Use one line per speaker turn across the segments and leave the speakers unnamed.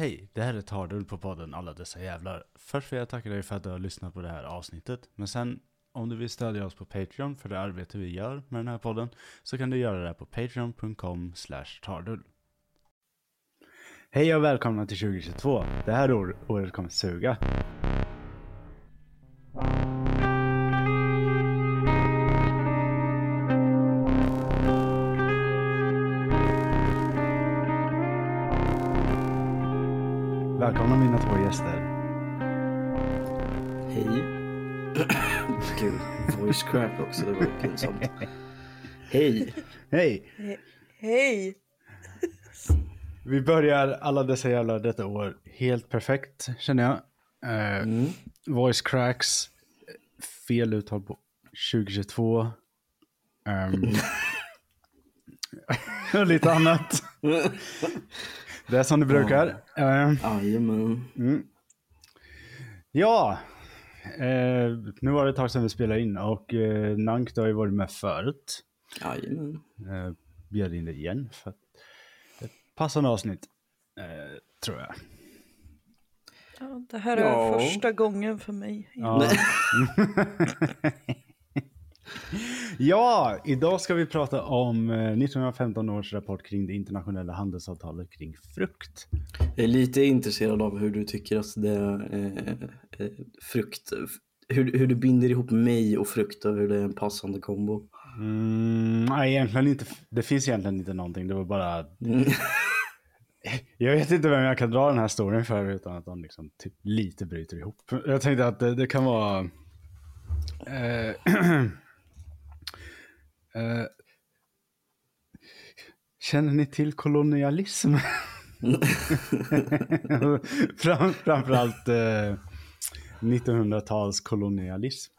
Hej, det här är Tardull på podden Alla dessa jävlar. Först vill jag tacka dig för att du har lyssnat på det här avsnittet. Men sen, om du vill stödja oss på Patreon för det arbete vi gör med den här podden, så kan du göra det på patreon.com tardull. Hej och välkomna till 2022. Det här året kommer suga. Välkomna mina två gäster.
Hej. Gud, voice crack också, det var pinsamt. Hej.
Hej!
Hej!
Vi börjar alla dessa jävla detta år helt perfekt känner jag. Eh,
Mm.
Voice cracks, fel uttal på 2022. Ehm, och lite annat. Det är som det brukar. Ehm,
Jajamän.
Mm. Ja, eh, nu var det ett tag sedan vi spelade in och eh, Nank du har ju varit med förut.
Jajamän.
Eh, bjöd in dig igen för att det är ett passande avsnitt, eh, tror jag.
Ja, det här är
Ja.
första gången för mig.
Ja. ja, idag ska vi prata om eh, 1915 års rapport kring det internationella handelsavtalet kring frukt.
Jag är lite intresserad av hur du tycker att det är eh, eh, frukt, hur, hur du binder ihop mig och frukt och hur det är en passande kombo.
Mm, nej, egentligen inte. Det finns egentligen inte någonting. Det var bara... Jag vet inte vem jag kan dra den här storyn för utan att de liksom typ lite bryter ihop. Jag tänkte att det, det kan vara... Eh, eh, känner ni till kolonialism? Fram, framförallt eh, 1900-tals kolonialism.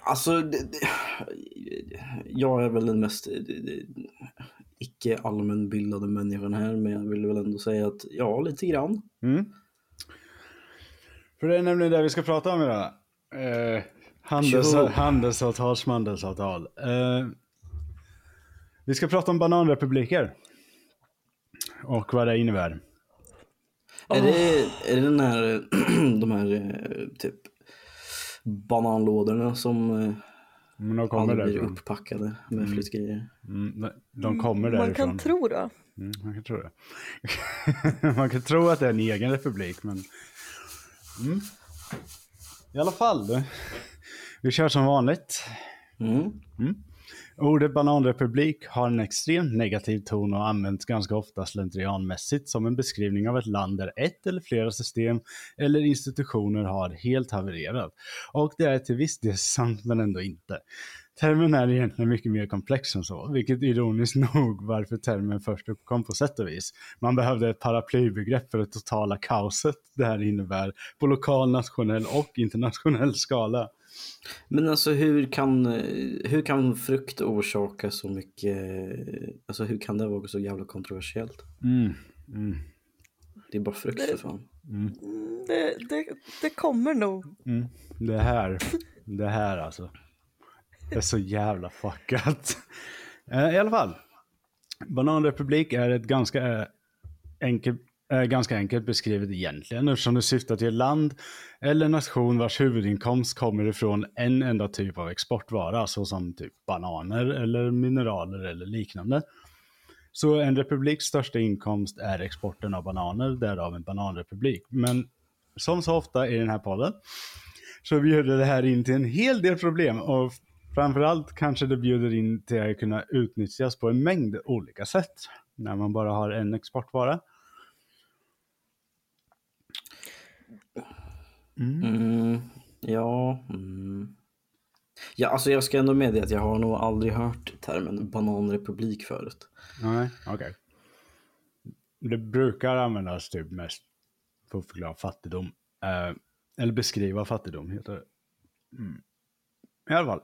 Alltså, det, det, jag är väl den mest det, icke allmänbildade människan här, men jag vill väl ändå säga att ja, lite grann.
Mm. För det är nämligen det vi ska prata om idag. Eh, handels,
Tjoho!
handelsavtal, smandelsavtal. Eh, vi ska prata om bananrepubliker. Och vad det innebär.
Är, det, är det den här, de här eh, typ bananlådorna som eh,
Men de kommer
aldrig blir
därifrån.
upppackade med flyttgrejer?
Mm, de kommer därifrån.
Man kan tro det.
Mm, man kan tro det. man kan tro att det är en egen republik, men... Mm. I alla fall. Vi kör som vanligt.
Mm.
Ordet bananrepublik har en extremt negativ ton och används ganska ofta slentrianmässigt som en beskrivning av ett land där ett eller flera system eller institutioner har helt havererat. Och det är till viss del sant men ändå inte. Termen är egentligen mycket mer komplex än så, vilket ironiskt nog varför termen först uppkom på sätt och vis. Man behövde ett paraplybegrepp för det totala kaoset det här innebär på lokal, nationell och internationell skala.
Men alltså hur kan, eh, hur kan frukt orsaka så mycket, alltså hur kan det vara så jävla kontroversiellt?
Mm. Mm.
Det är bara frukt för fan.
Mm, Det, det, det kommer nog.
Mm. Det här, det här alltså. Det är så jävla fuckat. Eh, I alla fall. Bananrepublik är ett ganska eh, enkelt, ganska enkelt beskrivet egentligen eftersom det syftar till ett land eller nation vars huvudinkomst kommer ifrån en enda typ av exportvara såsom typ bananer eller mineraler eller liknande. Så en republiks största inkomst är exporten av bananer, därav en bananrepublik. Men som så ofta i den här podden så bjuder det här in till en hel del problem och framförallt kanske det bjuder in till att kunna utnyttjas på en mängd olika sätt när man bara har en exportvara.
Mm, ja, mm. ja, alltså jag ska ändå medge att jag har nog aldrig hört termen bananrepublik förut.
Nej, okej. Det brukar användas typ mest för att förklara fattigdom. Eh, eller beskriva fattigdom heter det. Mm. I alla fall.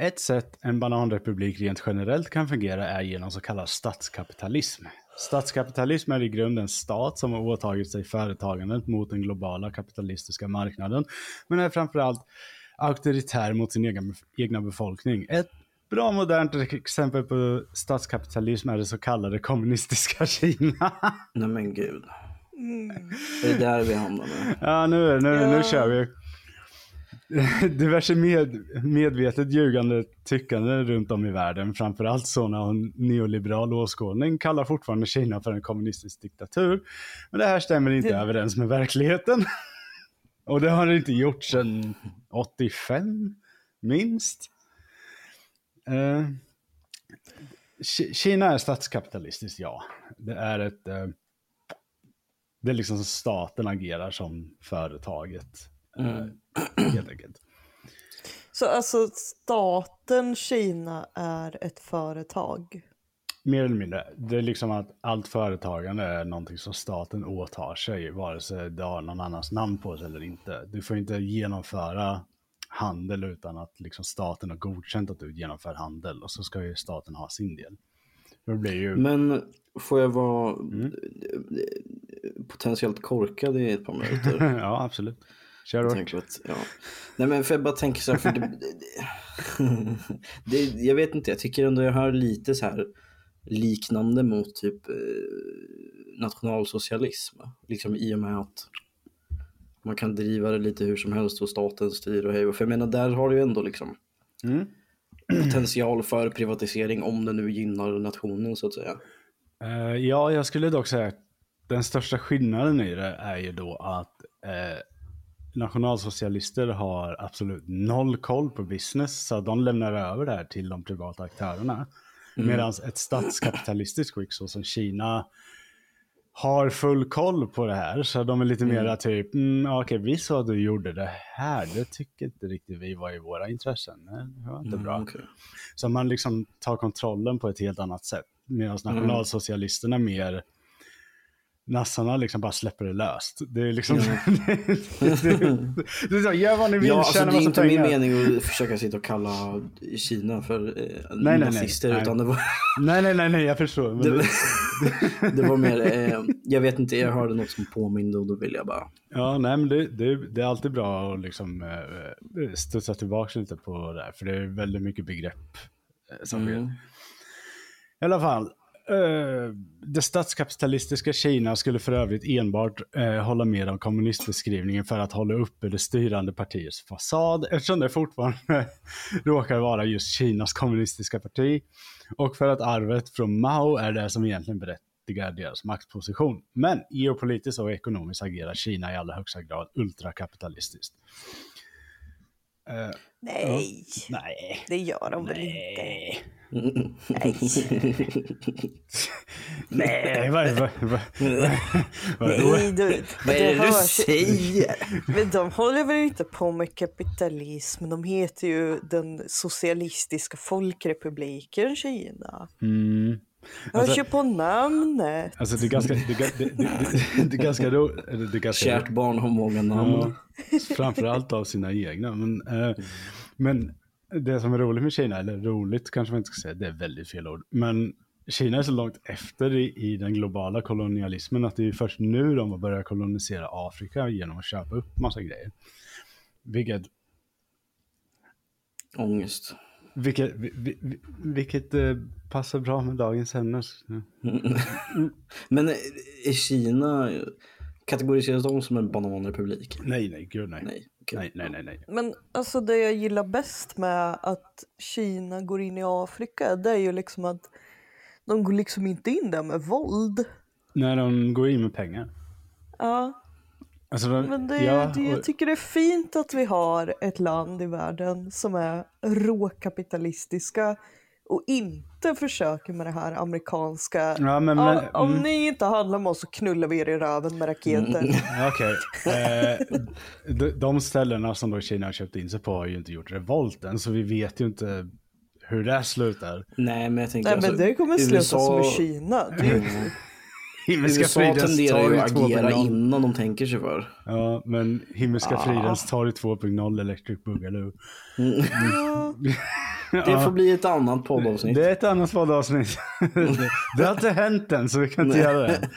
Ett sätt en bananrepublik rent generellt kan fungera är genom så kallad statskapitalism. Statskapitalism är i grunden en stat som har åtagit sig företagandet mot den globala kapitalistiska marknaden, men är framförallt auktoritär mot sin egen, egna befolkning. Ett bra modernt exempel på statskapitalism är det så kallade kommunistiska Kina.
Nej men gud.
Mm.
Det är där vi hamnar nu.
ja, nu, nu, nu
Ja.
kör vi. Diverse med, medvetet ljugande tyckande runt om i världen, framförallt sådana av neoliberal åskådning, kallar fortfarande Kina för en kommunistisk diktatur. Men det här stämmer inte
Det-
överens med verkligheten. Och det har det inte gjort sedan 85, minst. Eh, Ki- Kina är statskapitalistiskt, ja. Det är ett... eh, det är liksom staten agerar som företaget.
Mm.
Helt enkelt.
Så alltså staten Kina är ett företag?
Mer eller mindre. Det är liksom att allt företagande är någonting som staten åtar sig, vare sig det har någon annans namn på sig eller inte. Du får inte genomföra handel utan att liksom staten har godkänt att du genomför handel och så ska ju staten ha sin del. Det blir ju...
Men får jag vara
Mm.
potentiellt korkad i ett par minuter?
ja, absolut. Kör
tänker att, ja. Nej men för jag bara tänker så här, för det, det, det, jag vet inte, jag tycker ändå jag hör lite så här liknande mot typ eh, nationalsocialism. Liksom i och med att man kan driva det lite hur som helst och staten styr och hej För jag menar där har du ju ändå liksom
Mm.
potential för privatisering om det nu gynnar nationen så att säga.
Eh, ja, jag skulle dock säga att den största skillnaden i det är ju då att eh, nationalsocialister har absolut noll koll på business, så de lämnar över det här till de privata aktörerna. Medan ett statskapitalistiskt skick så som Kina har full koll på det här, så de är lite mera typ, mm, okej, vi sa att du gjorde det här, det tycker inte riktigt vi var i våra intressen. Det var inte bra.
Mm, okej.
Så man liksom tar kontrollen på ett helt annat sätt. Medan
Mm.
nationalsocialisterna mer, nassarna liksom bara släpper det löst. Det är liksom, det, det, det är så, gör vad ni vill,
Ja, alltså det är inte min
pengar.
mening att försöka sitta och kalla Kina för eh,
nej, nej.
nazister
Nej.
utan det var,
Nej, nej, nej, nej, jag förstår.
Det,
det,
det var mer, eh, jag vet inte, jag hörde något som påminde och då vill jag bara
ja, nej, men det, det, det är alltid bra att liksom eh, studsa tillbaka lite på det här, för det är väldigt mycket begrepp eh, som sker.
Mm.
I alla fall, eh, det statskapitalistiska Kina skulle för övrigt enbart eh, hålla med om kommunistbeskrivningen för att hålla uppe det styrande partiets fasad, eftersom det fortfarande råkar vara just Kinas kommunistiska parti. Och för att arvet från Mao är det som egentligen berättigar deras maktposition. Men geopolitiskt och ekonomiskt agerar Kina i allra högsta grad ultrakapitalistiskt. Eh,
Nej,
nej.
det gör de väl inte?
Nej.
Nej.
Nej, vad, vad, vad, vad?
Nej, du,
Vad är det du säger?
Men de håller väl inte på med kapitalism? De heter ju den socialistiska folkrepubliken Kina.
Mm.
Hörs
Alltså-
ju på namnet.
Alltså det är ganska, det, det, det, det, är ganska ro, eller det är ganska
Kärt barn har många namn.
Ja, framförallt av sina egna. Men, eh, men det som är roligt med Kina, eller roligt kanske man inte ska säga, det är väldigt fel ord. Men Kina är så långt efter i, i den globala kolonialismen att det är först nu de har börjat kolonisera Afrika genom att köpa upp massa grejer. Vilket,
Ångest.
vilket, vi- vi- vi- vilket eh, passar bra med dagens ämne.
Men är Kina, kategoriseras de som en bananrepublik?
Nej, nej, gud nej.
Nej. Okej.
Nej, nej, nej, nej.
Men alltså det jag gillar bäst med att Kina går in i Afrika det är ju liksom att de går liksom inte in där med våld.
När de går in med pengar.
Ja,
Alltså, de,
men det,
ja,
det, jag tycker det är fint att vi har ett land i världen som är råkapitalistiska och inte försöker med det här amerikanska
Ja, men, men,
om
mm.
ni inte handlar med oss så knullar vi er i röven med raketer.
Okej. Eh, de, de ställena som då Kina har köpt in sig på har ju inte gjort revolten, så vi vet ju inte hur det här slutar.
Nej, men jag tänker
Nej
alltså,
men det kommer sluta
USA,
som i Kina. Det är ju,
Himmelska
USA
fridens
tenderar ju
tar
att
i
agera
2.0.
innan de tänker sig för.
Ja, men Himmelska
Ah.
fridens tar i 2.0 Electric Boogaloo.
ja,
Det får bli ett annat poddavsnitt.
Det är ett annat poddavsnitt. det, har inte hänt än, så vi kan inte
Nej.
göra det.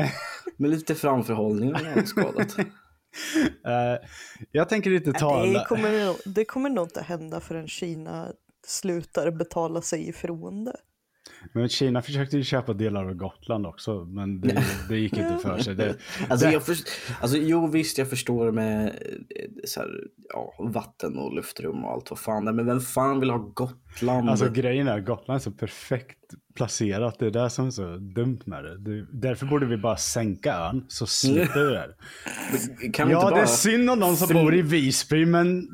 Eh,
Med lite framförhållning har jag skadat.
eh, jag tänker inte tala...
det, kommer nog, det kommer nog inte hända förrän Kina slutar betala sig ifrån det.
Men Kina försökte ju köpa delar av Gotland också, men det, det gick inte för sig. Det,
Alltså,
det,
jag för, alltså jo visst jag förstår med eh, så här, ja, vatten och luftrum och allt vad fan det men vem fan vill ha Gotland?
alltså grejen är, Gotland är så perfekt placerat. Det är det som är så dumt med det. det därför borde vi bara sänka ön, så slipper vi det. här.
kan, vi
Ja,
inte
det är synd om de som
fly-
bor i Visby, men...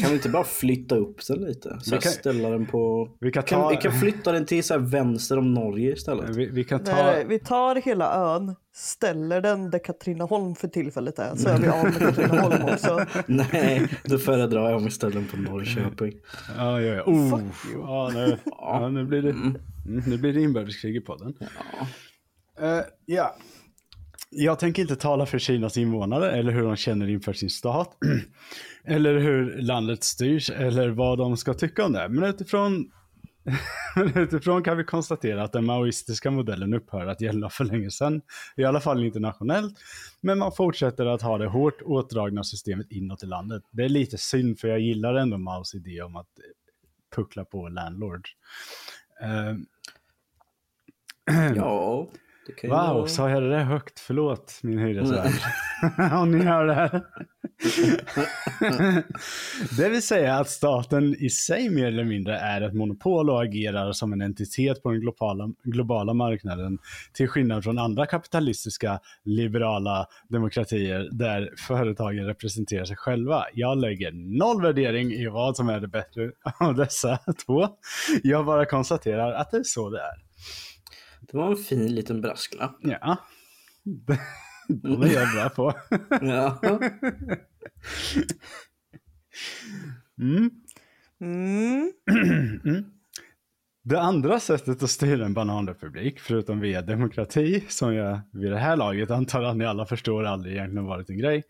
kan vi inte bara flytta upp den lite? Så
Vi kan-
ställa den på...
Vi kan
Kan,
ta...
vi kan flytta den till så här vänster om Norge istället.
Vi, vi kan ta...
När vi tar hela ön, ställer den där Katrineholm för tillfället är, så är vi av med Katrineholm också.
Nej, då föredrar jag om vi ställer den på Norrköping.
Ja, ja, ja. Oh,
Fuck you.
ja, nu, ja, nu blir det, mm, nu blir det inbördeskrig i podden.
Ja.
Eh, ja. Jag tänker inte tala för Kinas invånare eller hur de känner inför sin stat. eller hur landet styrs eller vad de ska tycka om det. Men utifrån, men utifrån kan vi konstatera att den maoistiska modellen upphör att gälla för länge sedan. I alla fall internationellt. Men man fortsätter att ha det hårt åtdragna systemet inåt i landet. Det är lite synd för jag gillar ändå Maos idé om att puckla på landlords. Eh,
ja, det kan ju
Wow,
vara...
sa jag det där högt? Förlåt min hyresvärd. Om ni hör det här. det vill säga att staten i sig mer eller mindre är ett monopol och agerar som en entitet på den globala, globala marknaden. Till skillnad från andra kapitalistiska liberala demokratier där företagen representerar sig själva. Jag lägger noll värdering i vad som är det bättre av dessa två. Jag bara konstaterar att det är så det är.
Det var en fin liten brasklapp.
Ja. De är jag bra på.
Ja.
Mm.
Mm.
Det andra sättet att styra en bananrepublik, förutom via demokrati, som jag vid det här laget antar att ni alla förstår aldrig egentligen varit en grej,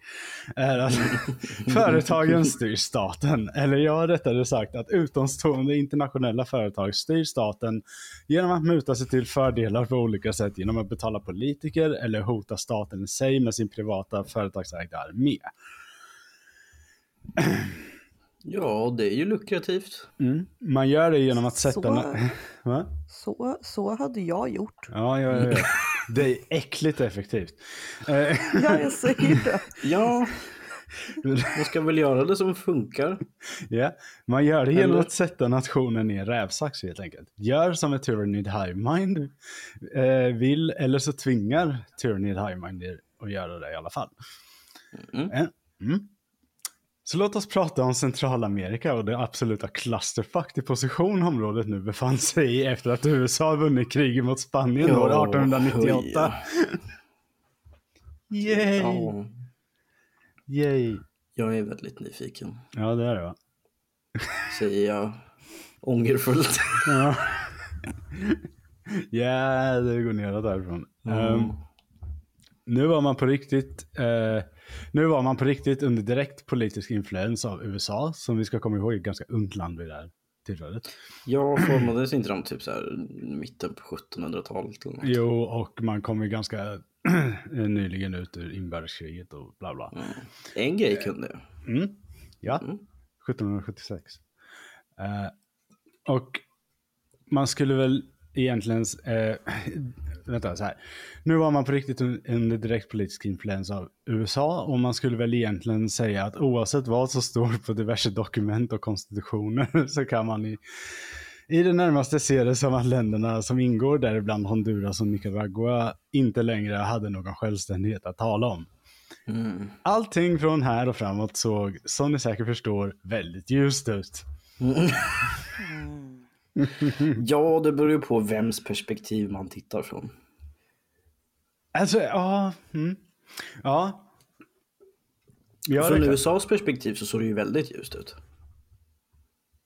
är att företagen styr staten. Eller jag rättare sagt att utomstående internationella företag styr staten genom att muta sig till fördelar på olika sätt genom att betala politiker eller hota staten i sig med sin privata företagsägda armé.
ja, det är ju lukrativt.
Mm. Man gör det genom att sätta...
Så-
Va?
Så, så hade jag gjort.
Ja, ja, ja. Det är äckligt effektivt.
Ja, jag säger det.
Ja, man ska väl göra det som funkar.
ja. Man gör det genom
Eller?
att sätta nationen i en rävsax helt enkelt. Gör som ett Tyranid High Mind eh, vill, eller så tvingar Tyranid High Mind er att göra det i alla fall.
Mm.
Eh, Mm. Så låt oss prata om Centralamerika och det absoluta clusterfuck till position området nu befann sig i efter att USA vunnit kriget mot Spanien år
Ja,
1898. Yay!
Ja,
Yay!
jag är väldigt nyfiken,
Ja, det är det va?
säger jag ångerfullt.
Ja. Ja, det går neråt därifrån. Ehm, nu var man på riktigt eh, nu var man på riktigt under direkt politisk influens av USA, som vi ska komma ihåg är ett ganska ungt land vid det här tillfället.
Jag formades inte de typ så här mitten på 1700-talet eller något?
Jo, och man kom ju ganska nyligen ut ur inbördeskriget och bla bla.
Ja. En grej kunde jag.
Mm. Ja,
Mm.
1776. Eh, och man skulle väl egentligen, eh, vänta så här. Nu var man på riktigt un- under direkt politisk influens av USA och man skulle väl egentligen säga att oavsett vad som står på diverse dokument och konstitutioner så kan man i, i det närmaste se det som att länderna som ingår, däribland Honduras och Nicaragua, inte längre hade någon självständighet att tala om.
Mm.
Allting från här och framåt såg, som ni säkert förstår, väldigt ljust ut.
Ja, det beror ju på vems perspektiv man tittar från.
Alltså, ja. Mm. Ja. Ja,
från USAs perspektiv så såg det ju väldigt ljust ut.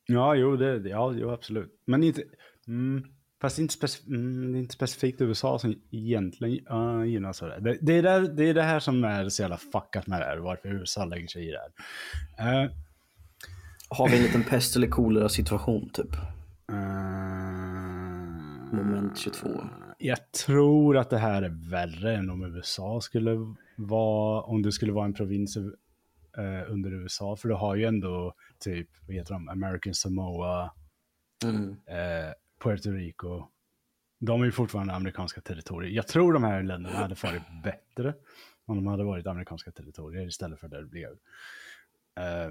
ja jo, det, ja, jo, absolut. Men inte... Mm, fast inte, mm, det är inte specifikt USA som egentligen uh, gynnas av det. Det, det, är där, det är det här som är så jävla fuckat med det här, varför USA lägger sig i det här. Eh,
Har vi en liten pest eller kolera situation typ?
Eh,
Moment 22.
Jag tror att det här är värre än om USA skulle vara, om det skulle vara en provins eh, under USA. För du har ju ändå typ, vad heter de, American Samoa,
Mm.
eh, Puerto Rico. De är ju fortfarande amerikanska territorier. Jag tror de här länderna hade farit bättre om de hade varit amerikanska territorier istället för där det blev. Eh,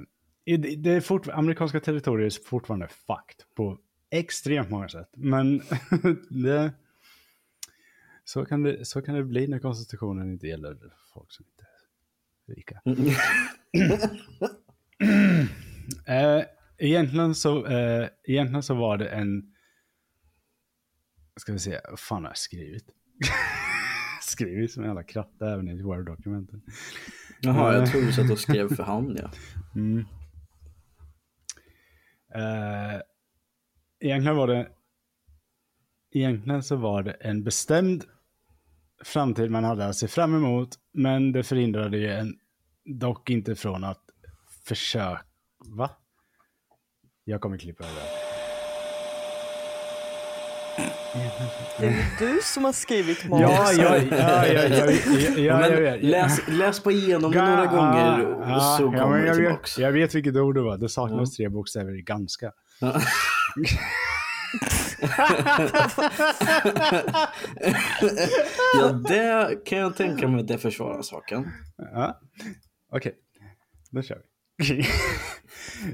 det det är fort, amerikanska territorier är fortfarande fucked på extremt många sätt. Men det, så, kan det, så kan det bli när konstitutionen inte gäller folk som inte är rika. Eh, egentligen, så, eh, egentligen så var det en... Ska vi se, vad fan har jag skrivit? skrivit som en jävla kratta även i Word-dokumenten.
Jaha, jag trodde du satt och skrev för hand ja.
Mm. Eh, egentligen var det... Egentligen så var det en bestämd framtid man hade att se fram emot, men det förhindrade ju en dock inte från att försöka... Va? Jag kommer klippa det där.
Det är du som har skrivit manus.
Ja, ja, ja, ja, ja, ja, ja,
läs, läs på igenom det några gånger
ja,
och så
ja,
kommer
men
du
jag vet, jag vet vilket ord det var. Det saknades
Ja.
tre bokstäver i ganska.
Ja. det kan jag tänka mig det försvarar saken.
Ja. Okej, då kör vi.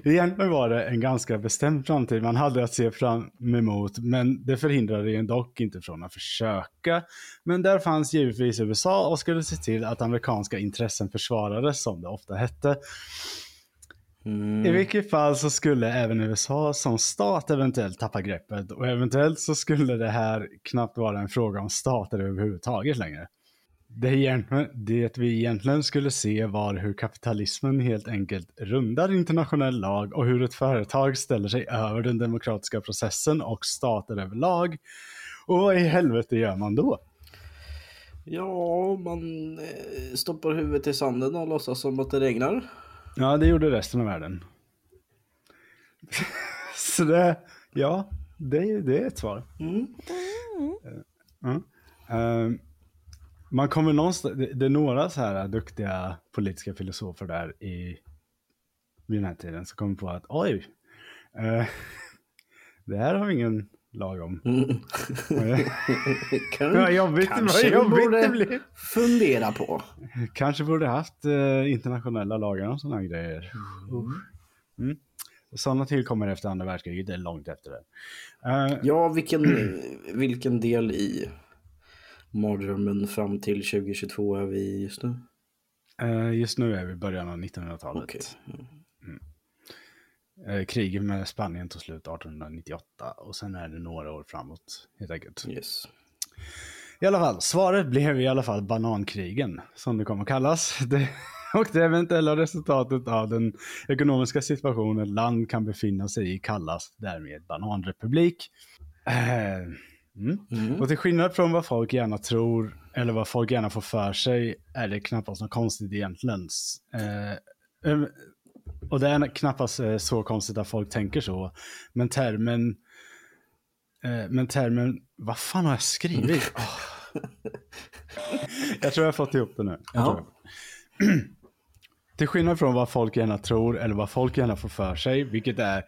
Egentligen var det en ganska bestämd framtid man hade att se fram emot, men det förhindrade en dock inte från att försöka. Men där fanns givetvis USA och skulle se till att amerikanska intressen försvarades, som det ofta hette.
Mm.
I vilket fall så skulle även USA som stat eventuellt tappa greppet och eventuellt så skulle det här knappt vara en fråga om stater överhuvudtaget längre. Det, det vi egentligen skulle se var hur kapitalismen helt enkelt rundar internationell lag och hur ett företag ställer sig över den demokratiska processen och stater överlag. Och vad i helvete gör man då?
Ja, man eh, stoppar huvudet i sanden och låtsas som att det regnar.
Ja, det gjorde resten av världen. så det, ja, det, det är ett svar.
Mm.
Ja. Ehm, man kommer någonstans, det, det är några så här duktiga politiska filosofer där i vid den här tiden som kommer på att oj, eh, det här har ingen lag om.
Mm. kan,
Vad jobbigt,
kanske
vad jobbigt
borde
det blir.
fundera på.
Kanske borde haft eh, internationella lagar om sådana grejer. Mm. Sådana tillkommer efter andra världskriget, det är långt efter det. Eh,
Ja, vilken, vilken del i mardrömmen fram till 2022 är vi just nu?
eh, just nu är vi i början av 1900-talet.
Okej.
Eh, kriget med Spanien tog slut 1898 och sen är det några år framåt helt enkelt.
Yes.
I alla fall, svaret blev i alla fall banankrigen, som det kommer kallas. Det, och det eventuella resultatet av den ekonomiska situationen ett land kan befinna sig i kallas därmed bananrepublik. Eh, mm.
Mm.
Och till skillnad från vad folk gärna tror, eller vad folk gärna får för sig, är det knappast något konstigt egentligen. Eh, eh, och det är knappast eh, så konstigt att folk tänker så. Men termen, eh, men termen, vad fan har jag skrivit? Åh. jag tror jag har fått ihop det nu.
Ja.
Till skillnad från vad folk gärna tror eller vad folk gärna får för sig, vilket är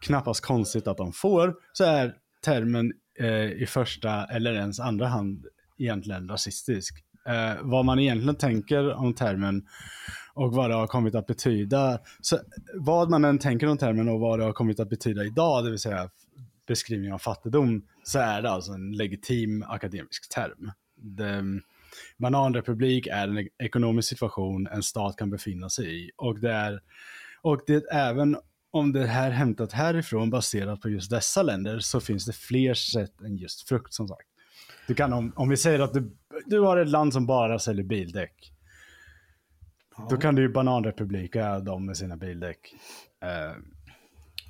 knappast konstigt att de får, så är termen eh, i första eller ens andra hand egentligen rasistisk. Eh, vad man egentligen tänker om termen och vad det har kommit att betyda, så vad man än tänker om termen och vad det har kommit att betyda idag, det vill säga beskrivning av fattigdom, så är det alltså en legitim akademisk term. Det, bananrepublik är en ekonomisk situation en stat kan befinna sig i. Och det är, och det är även om det här hämtat härifrån baserat på just dessa länder så finns det fler sätt än just frukt som sagt. Du kan, om, om vi säger att du, du har ett land som bara säljer bildäck. Då kan du ju bananrepublika dem med sina bildäck. Eh,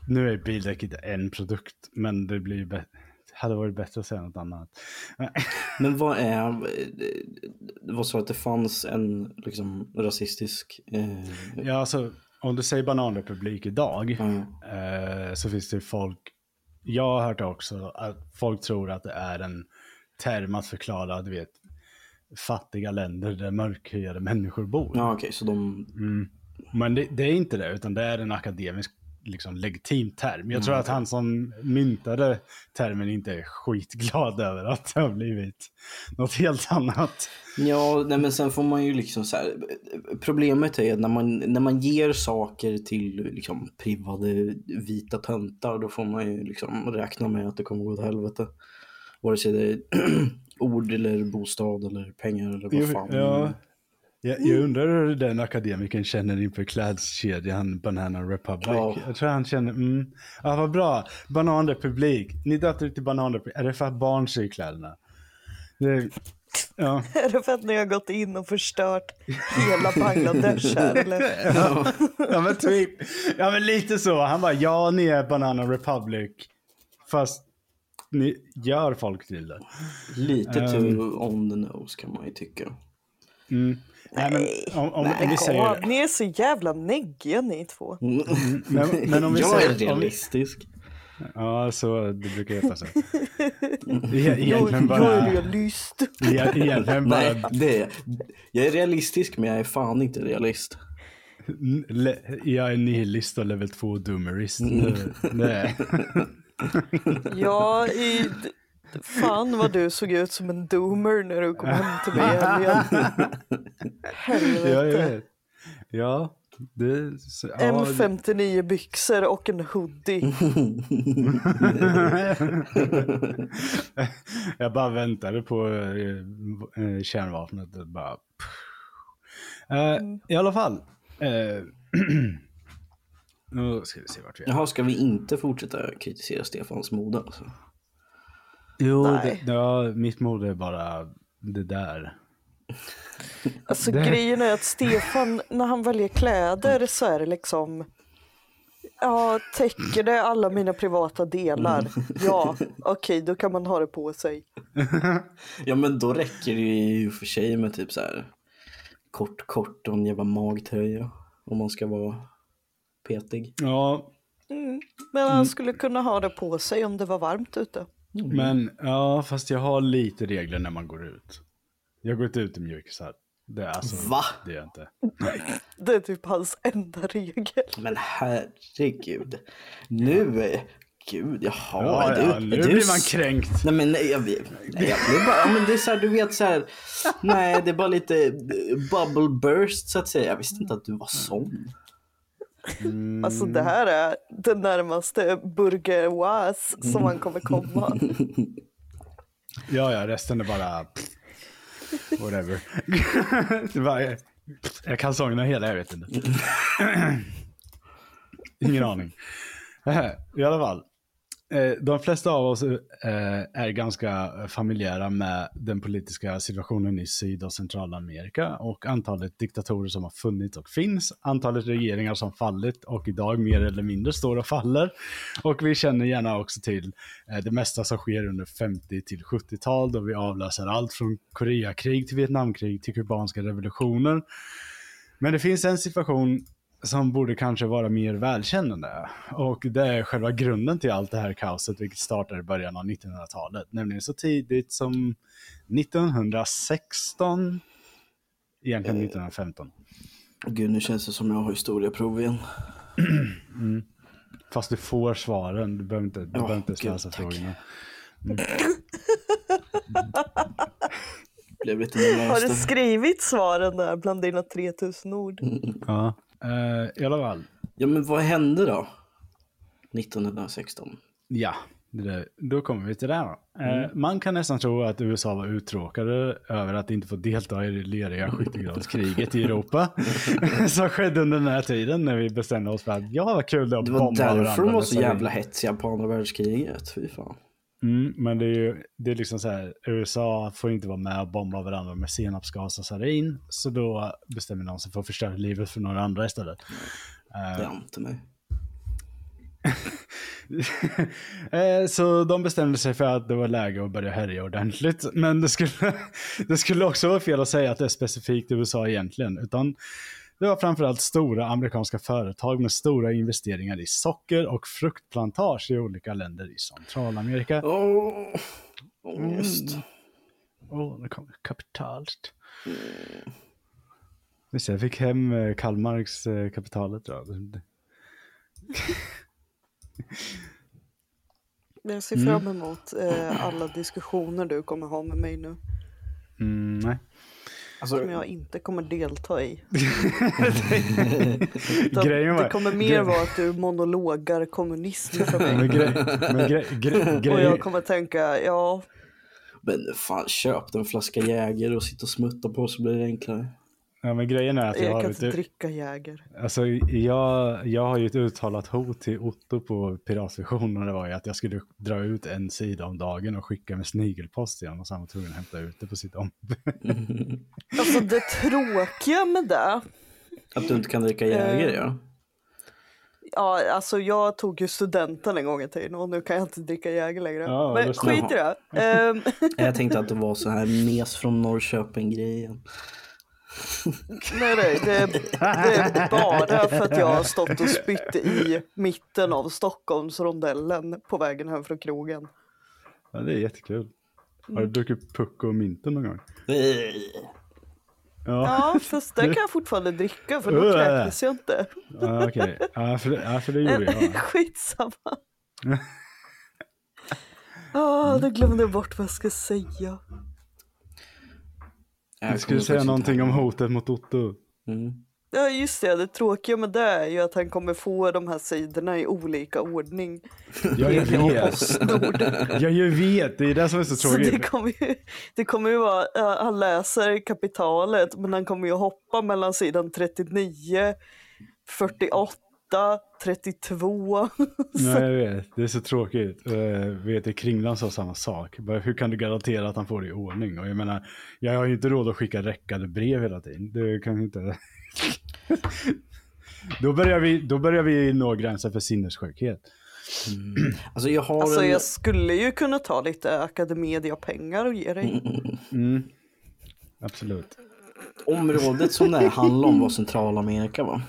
nu är bildäck inte en produkt, men det blir ju bä- det hade varit bättre att säga något annat.
Men vad är... Det var så att det fanns en liksom rasistisk... Eh,
Ja, alltså om du säger bananrepublik idag
ja.
eh, så finns det folk, jag har hört också att folk tror att det är en term att förklara, du vet, fattiga länder där mörkhyade människor bor.
Ja, okej, så de...
Mm. Men det, det är inte det, utan det är en akademisk liksom legitim term. Jag tror att han som myntade termen inte är skitglad över att det har blivit något helt annat.
Ja, nej, men sen får man ju liksom så här, Problemet är att när man, när man ger saker till liksom privade vita töntar då får man ju liksom räkna med att det kommer gå åt helvete. Vare sig det är ord eller bostad eller pengar eller vad fan.
Ja, jag, jag undrar hur den akademikern känner inför klädkedjan Banana Republic.
Ja.
Jag tror han känner, mm, ja vad bra, Bananrepublik. Ni döpte till Bananrepublik. Är det för att barn ser kläderna? Det, ja.
Är det för att ni har gått in och förstört hela Bangladesh här eller?
Ja, ja men typ. Ja men lite så. Han bara, ja ni är Banana Republic. Fast ni gör folk till det.
Lite
Ehm.
too on the nose kan man ju tycka.
Mm. Nej, men om, om, om vi säger...
av, Ni är så jävla neggiga ni två.
Men, men om vi
Jag är
säger... Vi,
realistisk.
ja, så det brukar heta så. Egentligen
jag är
bara...
realist.
Egentligen bara...
Nej, det är, jag är realistisk men jag är fan inte realist.
Le, jag är nihilist och level 2 doomerist.
Mm.
Det är...
Ja, i, fan vad du såg ut som en doomer när du kom hem till mig i helgen.
Ja,
Helvete.
vet. Ja, det... Så, ja,
M59 byxor och en hoodie.
jag bara väntade på eh, eh, kärnvapnet. Bara, Eh, I alla fall. eh, nu ska vi se vart vi är.
Jaha, ska vi inte fortsätta kritisera Stefans mode alltså?
Jo, det, ja, mitt mode är bara det där.
Alltså
Det-
grejen är att Stefan, när han väljer kläder så är det liksom Ja, täcker det alla mina privata delar? Ja, okej, då kan man ha det på sig.
Ja men då räcker det ju för sig med typ så här kort kort och en jävla magtröja. Om man ska vara petig.
Ja,
Mm. Men han skulle kunna ha det på sig om det var varmt ute.
men ja, fast jag har lite regler när man går ut. Jag går inte ut i mjukisar. Det är alltså,
Va?
Det är inte.
Det är typ hans enda regel.
Men herregud. Nu, är- gud jaha.
Ja,
du,
ja, nu
du
blir man kränkt.
Nej men nej, jag, nej, jag blir bara, ja, men det är så här, du vet så här, nej det är bara lite bubble burst så att säga. Jag visste inte att du var sån.
Alltså det här är den närmaste bourgeois som man kommer komma.
Ja, ja, resten är bara... Whatever. jag, jag kalsongerna hela, jag vet inte. Ingen aning. Eh, I alla fall. Eh, de flesta av oss eh, är ganska familjära med den politiska situationen i Syd och Centralamerika och antalet diktatorer som har funnits och finns, antalet regeringar som fallit och idag mer eller mindre står och faller. Och vi känner gärna också till eh, det mesta som sker under 50 till 70-tal då vi avläser allt från Koreakrig till Vietnamkrig till kubanska revolutioner. Men det finns en situation som borde kanske vara mer välkännande. Och det är själva grunden till allt det här kaoset, vilket startade i början av 1900-talet. Nämligen så tidigt som 1916, egentligen 1915.
Gud nu känns det som jag har historieprov igen.
Fast du får svaren, du behöver inte, du
Ja,
behöver inte läsa frågorna.
Blev lite
Har du skrivit svaren där bland dina 3000 ord?
Ja. Eh, I alla fall,
Ja men vad hände då? 1916.
Ja, där, då kommer vi till det här då. Eh, man kan nästan tro att USA var uttråkade över att inte få delta i det leriga skyttegravskriget i Europa. som skedde under den här tiden när vi bestämde oss för att ja, vad kul det att
Det var därför de var så jävla hetsiga på andra världskriget. Fy fan.
Mm, men det är ju det är liksom så här, USA får inte vara med och bomba varandra med senapsgas och sarin. Så då bestämmer de sig för att förstöra livet för några andra istället. Eh,
Det ante mig.
Eh, Så de bestämde sig för att det var läge att börja härja ordentligt. Men det skulle, det skulle också vara fel att säga att det är specifikt USA egentligen. Utan det var framförallt stora amerikanska företag med stora investeringar i socker och fruktplantage i olika länder i Centralamerika.
Åh, ångest.
Åh, nu kommer kapitalet. Visst, jag fick hem eh, Karl Marx eh, Kapitalet. Då.
Jag ser fram emot eh, alla diskussioner du kommer ha med mig nu.
Mm, nej.
Alltså,
Som jag inte kommer delta i.
Grejen var-
det kommer mer vara att du monologar kommunism för
Men,
mig.
grej, men grej, grej,
Och jag kommer tänka, ja,
men fan, köp en flaska Jäger och sitta och smutta på så blir det enklare.
Ja, men grejen är att jag
jag
har
kan inte
lite,
dricka Jäger.
alltså, jag, jag har ju ett uttalat hot till Otto på piratvision och det var ju att jag skulle dra ut en sida om dagen och skicka med snigelpost till honom och så han var tvungen att hämta ut det på sitt om.
Alltså det tråkiga med det,
Att du inte kan dricka Jäger,
Eh,
ja.
ja alltså jag tog ju studenten en gång i tiden och nu kan jag inte dricka Jäger längre.
Ja,
Men skit i det. Ehm,
Jag tänkte att det var så här mes från Norrköping-grejen.
Nej, nej, det, är- det är bara för att jag har stått och spytt i mitten av Stockholmsrondellen på vägen hem från krogen.
Ja, det är jättekul. Har du druckit Pucko och Minten någon gång? Ja,
Ja, fast det kan jag fortfarande dricka för då
Äh.
kräktes jag inte.
ja okej. Ja, för, det- ja, för det gjorde jag.
Skitsamma. Ah, då glömde jag bort vad jag ska säga.
Jag skulle säga någonting om hotet mot Otto.
Mm.
Ja just det, det tråkiga med det är ju att han kommer få de här sidorna i olika ordning.
Jag
Jag
vet.
Postnord.
Jag ju vet, det är det som är så
Så det
tråkigt.
kommer ju, det kommer ju vara, ja, han läser kapitalet men han kommer ju hoppa mellan sidan 39, 48, 32.
Nej, jag vet. Det är så tråkigt. Uh, vet du, Kringlan sa samma sak. Hur kan du garantera att han får det i ordning? Och jag menar, jag har ju inte råd att skicka räckade brev hela tiden. Det kan inte... då, börjar vi, då börjar vi nå gränsen för sinnessjukhet.
Alltså jag har
Alltså
en...
jag skulle ju kunna ta lite Academedia-pengar och ge dig.
Mm. Absolut.
Området som det här handlar om var Centralamerika va?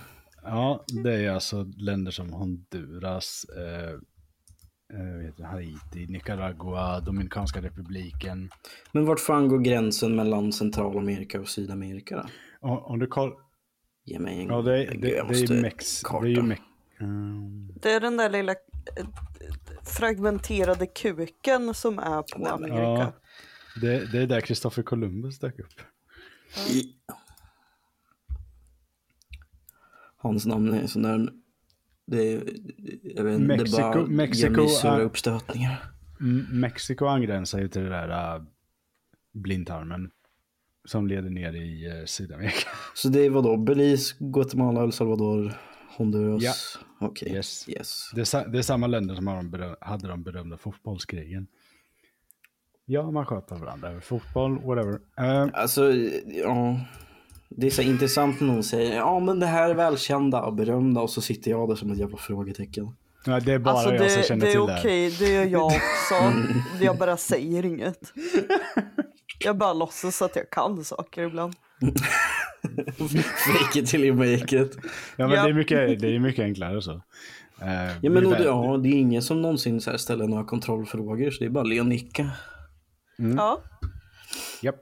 Ja, det är alltså länder som Honduras, eh, eh, vet Haiti, Nicaragua, Dominikanska republiken.
Men vart fan går gränsen mellan Centralamerika och Sydamerika då?
Om, om du kollar,
Ge mig en...
ja det, är- det, det är Mex, det är ju. Mex, mm,
Det är den där lilla eh, fragmenterade kuken som är på Amerika.
Ja, det, det är där Kristoffer Columbus dök upp.
I... Hans namn är sån där... Det är, jag vet inte, det
Mexiko-
bara
Mexiko
ger uppstötningar.
Mexiko angränsar ju till det där uh, blindtarmen som leder ner i uh, Sydamerika.
Så det vad då? Belize, Guatemala, El Salvador, Honduras?
Ja.
Okej.
Yes.
yes.
Det är, det är samma länder som har de berö- hade de berömda fotbollskrigen. Ja, man sköt på varandra. Fotboll, whatever. Eh,
Alltså, ja. Det är så intressant när någon säger ja men det här är välkända och berömda och så sitter jag där som ett jävla frågetecken.
nej, det är bara
Alltså
jag som
det,
känner
det är
till det här.
okej, det är jag också. Jag bara säger inget. Jag bara låtsas att jag kan saker ibland.
Fake it till you make it.
Ja, men
Ja.
det, är mycket, det är mycket enklare så. Eh,
Ja men
det är
det, ja, det är ingen som någonsin så här ställer några kontrollfrågor så det är bara le och nicka.
Mm.
Ja,
Japp.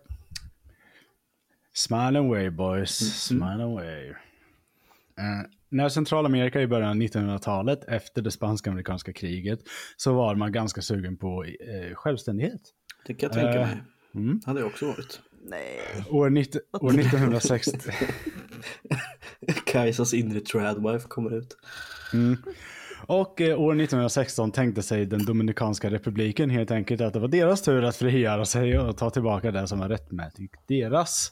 Smile away boys,
Mm.
smile away. Eh, när Centralamerika i början av 1900-talet, efter det spanska-amerikanska kriget, så var man ganska sugen på eh, självständighet.
Det kan jag tänka mig.
mm.
Hade jag också varit.
nej.
År, 90, år 1960...
Kajsas inre tradwife kommer ut.
Och eh, år 1916 tänkte sig den Dominikanska republiken helt enkelt att det var deras tur att frigöra sig och ta tillbaka det som var rättmätigt deras.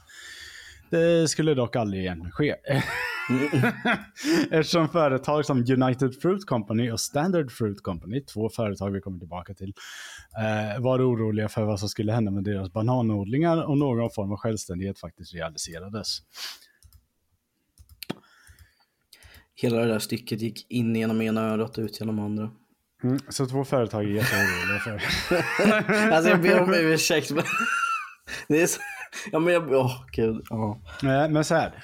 Det skulle dock aldrig igen ske. Eftersom företag som United Fruit Company och Standard Fruit Company, två företag vi kommer tillbaka till, eh, var oroliga för vad som skulle hända med deras bananodlingar och någon form av självständighet faktiskt realiserades.
Hela det där stycket gick in genom ena örat och ut genom andra.
Mm, så två företag är jätteoroliga för.
Alltså jag ber om ursäkt men... Det är så... Ja men jag... Åh gud. Ja.
Nej, men så här.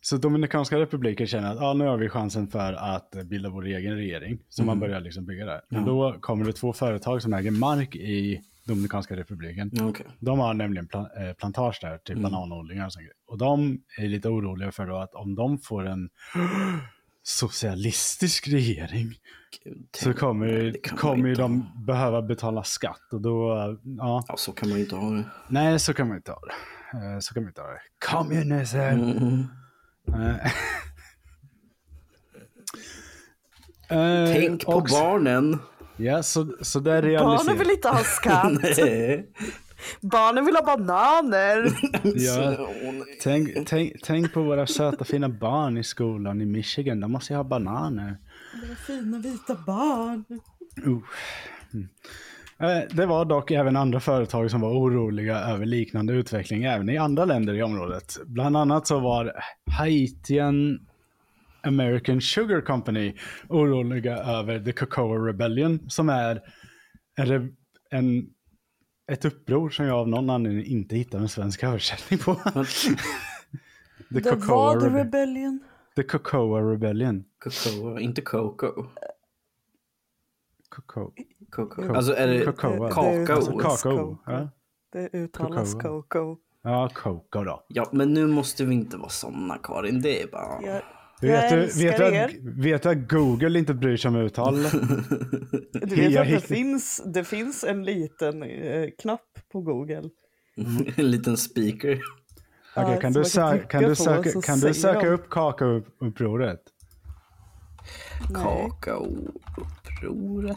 Så Dominikanska republiken känner att ah, nu har vi chansen för att bilda vår egen regering. Så man börjar liksom bygga där. Men då kommer det två företag som äger mark i Dominikanska republiken.
Okej.
De har nämligen eh, plantage där, typ bananodlingar och sånt. Och de är lite oroliga för då att om de får en socialistisk regering
Gud,
så kommer, kommer de behöva betala skatt och då, ja,
Ja, så kan man ju inte ha det.
nej så kan man inte ha det. Eh, Så kan man inte ha det. Kommunism!
Mm.
Eh.
Tänk på
och-
barnen.
Ja, så, så där
Barnen
realiserar...
vill inte ha skatt.
Nej.
Barnen vill ha bananer.
Ja. Tänk, tänk, tänk på våra söta fina barn i skolan i Michigan. De måste ju ha bananer.
Våra fina vita barn.
Uh. Mm. Det var dock även andra företag som var oroliga över liknande utveckling även i andra länder i området. Bland annat så var Haitian American Sugar Company oroliga över The Cocoa Rebellion som är en, en, ett uppror som jag av någon anledning inte hittar en svensk översättning på. The
Det
Cocoa,
The
Rebe-
Rebellion.
The Cocoa Rebellion.
Cocoa, inte Coco.
Cocoa.
Coco. Alltså är det
Cocoa.
kakao?
Alltså kakao.
Cocoa.
Ja.
Det uttalas
Cocoa.
Coco.
ja, Cocoa då.
Ja, men nu måste vi inte vara såna Karin. Det är bara...
Jag,
Vet du, vet, du att, vet du att Google inte bryr sig om uttal?
Du vet
Jag
att det
hitt-
finns, det finns en liten eh, knapp på Google.
en liten speaker.
Okej,
Ja,
kan, du
kan
kan, du söka, kan du söka upp kakaoupproret?
Kakaoupproret.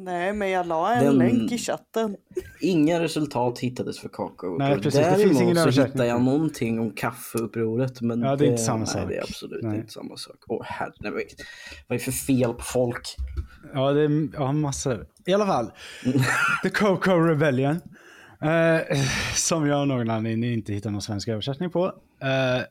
Nej, men jag la en
Den-
länk i chatten.
Inga resultat hittades för kakao.
Nej, precis, det finns
Däremot
ingen
så hittade jag någonting om kaffeupproret. Men
Ja, det är inte samma
nej,
sak.
det är absolut
Nej.
inte samma sak. Åh herre, vad är det för fel på folk?
Ja, det är ja, massor. I alla fall. The Cocoa Rebellion. Eh, som jag av någon anledning inte hittar någon svensk översättning på. Eh,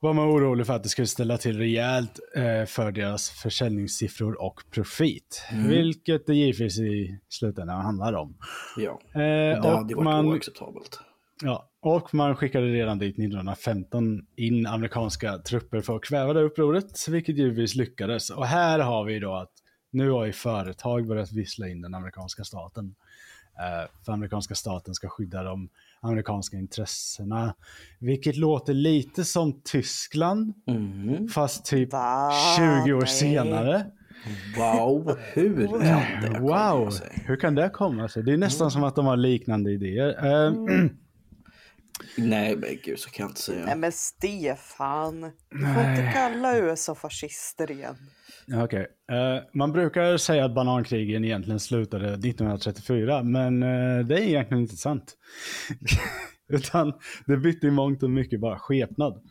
var man orolig för att det skulle ställa till rejält eh, för deras försäljningssiffror och profit. Vilket det givetvis i slutändan handlar om.
Ja,
Eh,
det hade varit
man,
oacceptabelt.
Ja, och man skickade redan dit 1915 in amerikanska trupper för att kväva det upproret, vilket givetvis lyckades. Och här har vi då att nu har ju företag börjat vissla in den amerikanska staten. Eh, för amerikanska staten ska skydda de amerikanska intressena. Vilket låter lite som Tyskland,
Mm.
fast typ
Va?
20 år
Nej.
senare.
Wow, hur kan det komma
Wow,
sig?
hur kan det komma sig? Det är nästan som att de har liknande idéer. Eh,
Nej, men gud, så kan jag inte
Nej
säga.
men Stefan, du får inte kalla USA fascister igen.
Okej. Eh, man brukar säga att banankrigen egentligen slutade 1934, men eh, det är egentligen inte sant. Utan det bytte i mångt och mycket bara skepnad.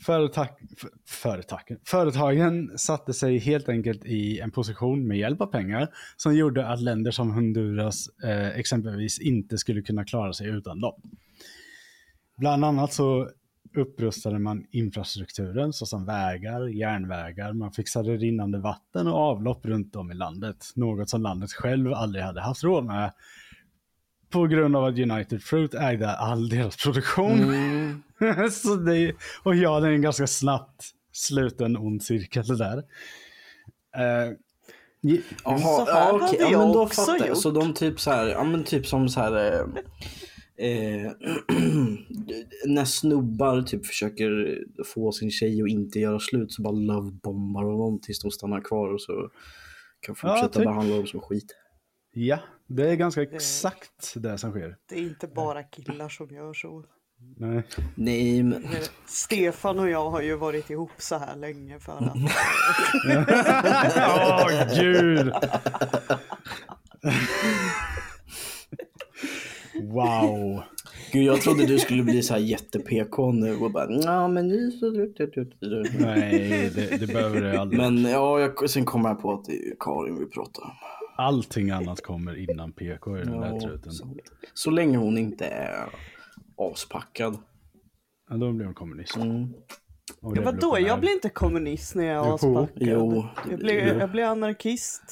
Företag, f- företagen, företagen satte sig helt enkelt i en position med hjälp av pengar som gjorde att länder som Honduras eh, exempelvis inte skulle kunna klara sig utan dem. Bland annat så upprustade man infrastrukturen såsom vägar, järnvägar, man fixade rinnande vatten och avlopp runt om i landet. Något som landet själv aldrig hade haft råd med. På grund av att United Fruit ägde all deras produktion.
Mm.
Så det, och ja, det är en ganska snabbt sluten ond cirkel det där. Ge-
Jaha,
Så här
ja,
hade
okej. Ja,
jag
men då
också
fattar jag.
gjort.
Så de typ så här, ja men typ som så här. Eh, eh, när snubbar typ försöker få sin tjej att inte göra slut så bara lovebombar de dem tills de stannar kvar och så kan fortsätta
typ.
behandla dem som skit.
ja, det är ganska exakt det som sker.
Det är inte bara killar som gör så.
Nej.
Nej, men
Stefan och jag har ju varit ihop så här länge för att
Åh, gud! wow.
gud jag trodde du skulle bli så här jätte-PK nu och bara ja men nu så...
Nej, det, det behöver det aldrig.
Men ja, jag, sen kom jag på att det är Karin vi pratar om.
Allting annat kommer innan PK i den där truten.
så, så länge hon inte är aspackad.
Ja, då blir hon kommunist.
Mm.
Och
Ja, vadå? Jag blir inte kommunist när jag är aspackad.
jo,
jag, blir, jag blir anarkist.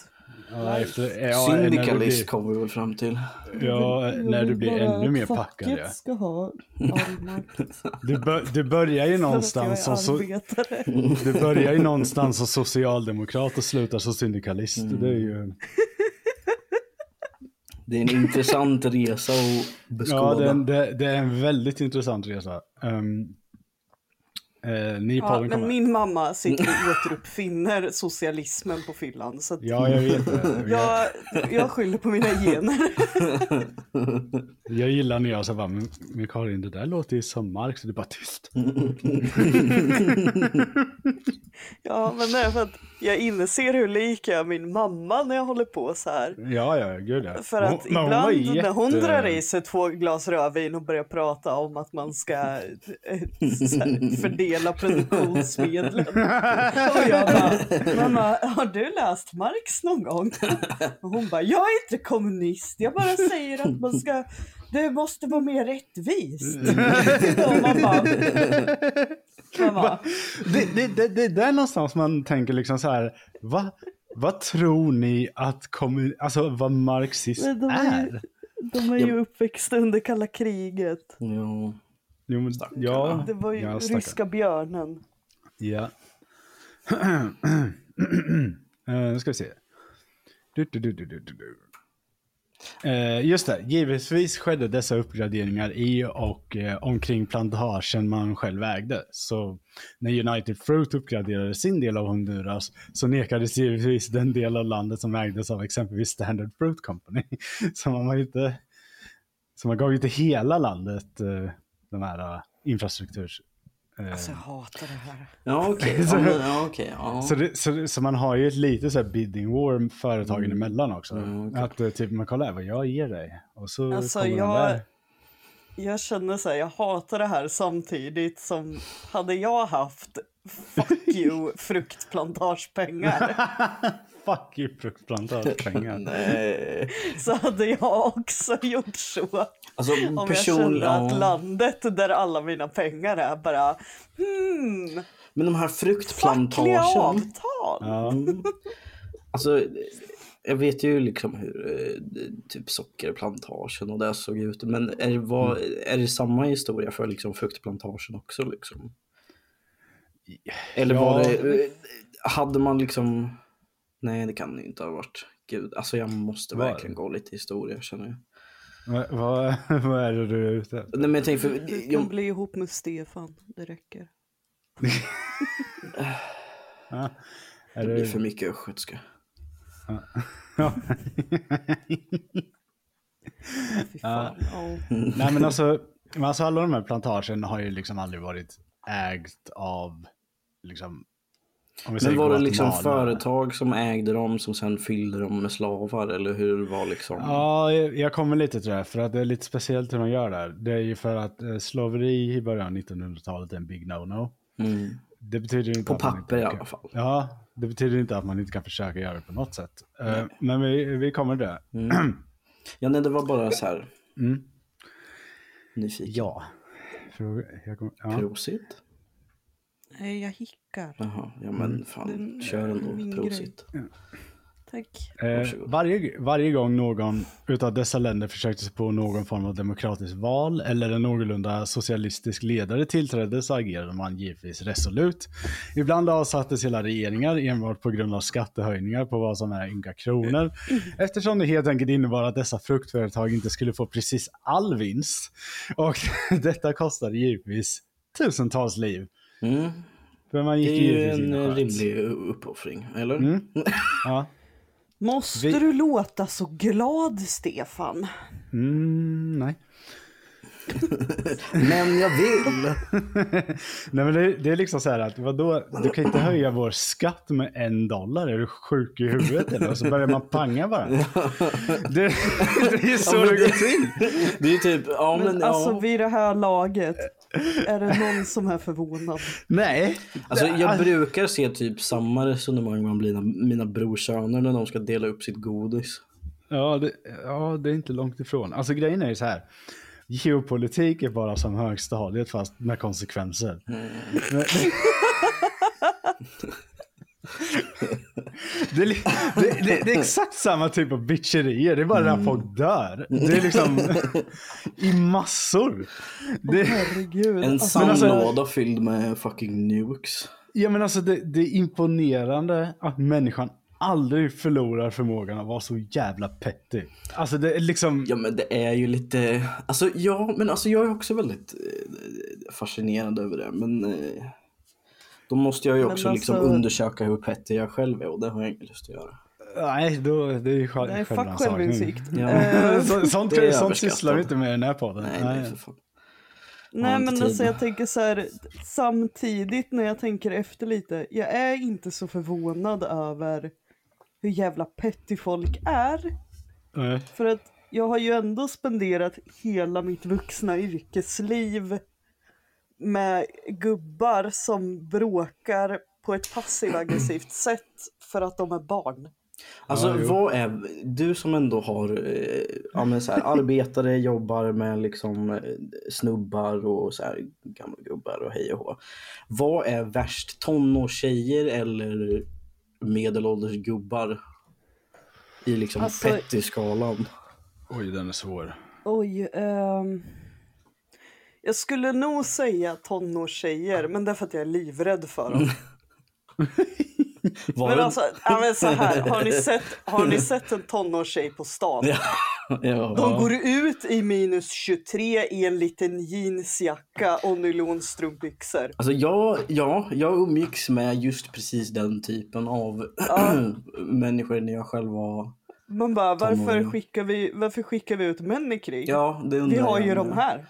Ja, efter, ja,
Syndikalist
blir,
kommer vi väl fram till.
ja, när du blir ännu mer packad. Ja.
ska ha.
Du, bör, du börjar ju någonstans som så, du börjar ju någonstans som socialdemokrat och slutar som syndikalist.
Mm.
Det är ju...
Det är en intressant resa att beskåda.
Ja, det är, en, det, det är en väldigt intressant resa. Um, Eh, ni
Ja, men
kommer...
min mamma sitter och återuppfinner socialismen på fyllan. Så att
Ja, jag vet det. Jag,
jag, jag skyller på mina gener.
jag gillar när jag bara, men, men Karin, det där låter ju som Marx, och du bara tyst.
Ja, men det är för att jag inser hur lik jag är min mamma när jag håller på så här.
Ja, ja, gud ja.
För
Hon-
att
hon
ibland när hon
jätte-
drar i sig två glas rödvin och börjar prata om att man ska eh, här, fördela produktionsmedlen. Och jag bara, mamma, har du läst Marx någon gång? Och hon bara, jag är inte kommunist, jag bara säger att man ska, det måste vara mer rättvist. Och man bara,
Det, det, det, det är där någonstans man tänker liksom så här, va, vad tror ni att kommun, alltså vad marxism
de är ju- de är ju uppväxta under kalla kriget.
Ja.
Jo, men, ja,
Det var ju
ja,
ryska björnen.
Ja. Eh, Nu ska vi se. Du, du, du, du, du, du, Eh, just det, givetvis skedde dessa uppgraderingar i och eh, omkring plantagen man själv ägde. Så när United Fruit uppgraderade sin del av Honduras så nekades givetvis den del av landet som ägdes av exempelvis Standard Fruit Company. Så man var inte, så man gav ju inte hela landet eh, här eh, infrastrukturen.
Alltså jag hatar det här.
Ja, okej. Ja, men- ja, okej. Ja.
Så, det, så, så man har ju ett lite så här bidding war företagen emellan också.
Mm, okej.
Att eh, typ, man kollar här vad jag ger dig. Och så
Alltså
kommer
jag,
där.
jag känner så här, jag hatar det här samtidigt som hade jag haft fuck you fruktplantagepengar
Fuck you fruktplantagepengar.
Nej.
så hade jag också gjort så.
Alltså
Om jag
person...
kände att landet där alla mina pengar är bara hmm,
Men de här fruktplantagen.
avtal.
ja.
Alltså, jag vet ju liksom hur eh, typ sockerplantagen och det såg ut. Men är det, var, är det samma historia för liksom fruktplantagen också? Liksom? Eller var
Ja.
det, eh, hade man liksom, nej det kan det inte ha varit. Gud, alltså jag måste
Var-
verkligen gå lite historia känner jag.
vad, vad, vad är det du är ute efter?
Nej men jag tänker för,
Du kan
jag,
bli ihop med Stefan, det räcker.
Ja. Är
det
det,
blir för mycket östgötska.
ja.
Fy fan. Ja.
Nej men alltså, alltså alla de här plantagen har ju liksom aldrig varit ägt av liksom om vi säger
Men var det liksom företag som ägde dem som sen fyllde dem med slavar eller hur var liksom?
Ja, jag kommer lite till det. här, För att det är lite speciellt hur de gör det här. Det är ju för att eh, slaveri i början av 1900-talet är en big no-no.
Mm.
Det betyder inte
På
att man
papper i
inte
alla
kan-
fall.
Ja, det betyder inte att man inte kan försöka göra det på något sätt. Eh, men vi, vi kommer till det.
Mm. Ja, nej, det var bara så här
Mm.
nyfiken.
Ja. Fråga, jag ja.
Prosit?
Nej, jag hickar.
Jaha, ja men fan,
Det-
kör ändå. Prosit.
Tack.
Eh, varje, varje gång någon utav dessa länder försökte sig på någon form av demokratiskt val eller en någorlunda socialistisk ledare tillträdde så agerade man givetvis resolut. Ibland avsattes hela regeringar enbart på grund av skattehöjningar på vad som är ynka kronor. Eftersom det helt enkelt innebar att dessa fruktföretag inte skulle få precis all vinst. Och detta kostade givetvis tusentals liv.
Mm.
För man
Det
gick
är ju en
sköt.
rimlig uppoffring, eller?
Mm. Ja.
Måste
Vi-
du låta så glad, Stefan?
Mm, nej.
Men jag vill!
Nej men det, det är liksom så här att vadå, du kan inte höja vår skatt med en dollar, är du sjuk i huvudet eller? Och så börjar man panga bara. Det, det är ju så
Ja,
det
det-
går till.
Det är ju typ, ja men,
Men
ja.
alltså vid det här laget, är det någon som är förvånad?
Nej.
Alltså jag brukar se typ samma resonemang med mina, mina brorsöner när de ska dela upp sitt godis.
Ja det, ja, det är inte långt ifrån. Alltså grejen är ju så här. Geopolitik är bara som högstadiet fast med konsekvenser. Men- Det är, det, det, det är exakt samma typ av bitcherier, det är bara där folk dör. Det är liksom i massor. Det,
Herregud.
En
alltså,
sandlåda fylld med fucking nukes.
ja, men alltså det, det är imponerande att människan aldrig förlorar förmågan att vara så jävla petty. Alltså det är liksom...
Ja men det är ju lite, alltså ja men alltså jag är också väldigt eh, fascinerad över det men eh, Då måste jag ju också liksom
alltså-
undersöka hur petty jag själv är och det har jag ingen lust att göra.
Nej, då, det är ju själv,
Nej, fuck självinsikt.
Ja.
Eh,
Så, sånt sånt sysslar vi inte med i den här podden.
Nej, nej för fan.
Nej men
tid
alltså jag tänker så här, samtidigt när jag tänker efter lite, jag är inte så förvånad över hur jävla petty folk är.
Nej.
För att jag har ju ändå spenderat hela mitt vuxna yrkesliv med gubbar som bråkar på ett passiv-aggressivt sätt för att de är barn.
Alltså
jo.
vad är, du som ändå har eh, ja, men så här, arbetare, jobbar med liksom eh, snubbar och så här, gamla gubbar och hej och hå. Vad är värst, tonårstjejer eller medelålders gubbar? I liksom
Alltså-
petty-skalan.
Oj, den är svår.
Oj, ehm... Jag skulle nog säga tonårstjejer, men det är för att jag är livrädd för dem.
Var
Men
det-
alltså, ja, men så här, har ni, sett, har ni sett en tonårstjej på stan?
Ja, ja.
De går ut i minus 23 i en liten jeansjacka och nylonstrumpbyxor.
Alltså jag, ja, jag umgicks med just precis den typen av människor när jag själv var...
Man bara, varför
Tonåring.
skickar, vi, varför skickar vi ut män i krig?
Ja, det undrar
vi har ju
med.
de här.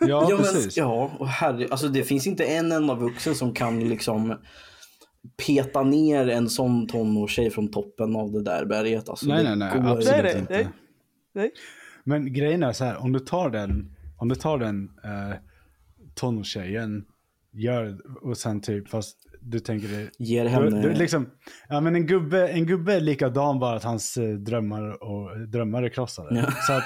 Ja,
Ja, men,
precis.
ja och herre, alltså det finns inte en enda vuxen som kan liksom peta ner en sån tonårstjej från toppen av det där berget. Alltså,
nej,
det
nej, nej, absolut
är det.
inte.
Nej. Nej.
Men grejen är så här, om du tar den, om du tar den eh, tonårstjejen, gör, och sen typ, fast du tänker det,
Ger
du,
henne...
du, liksom, ja men en gubbe, en gubbe är likadan bara att hans eh, drömmar, och, drömmar är krossade.
Ja.
Så att,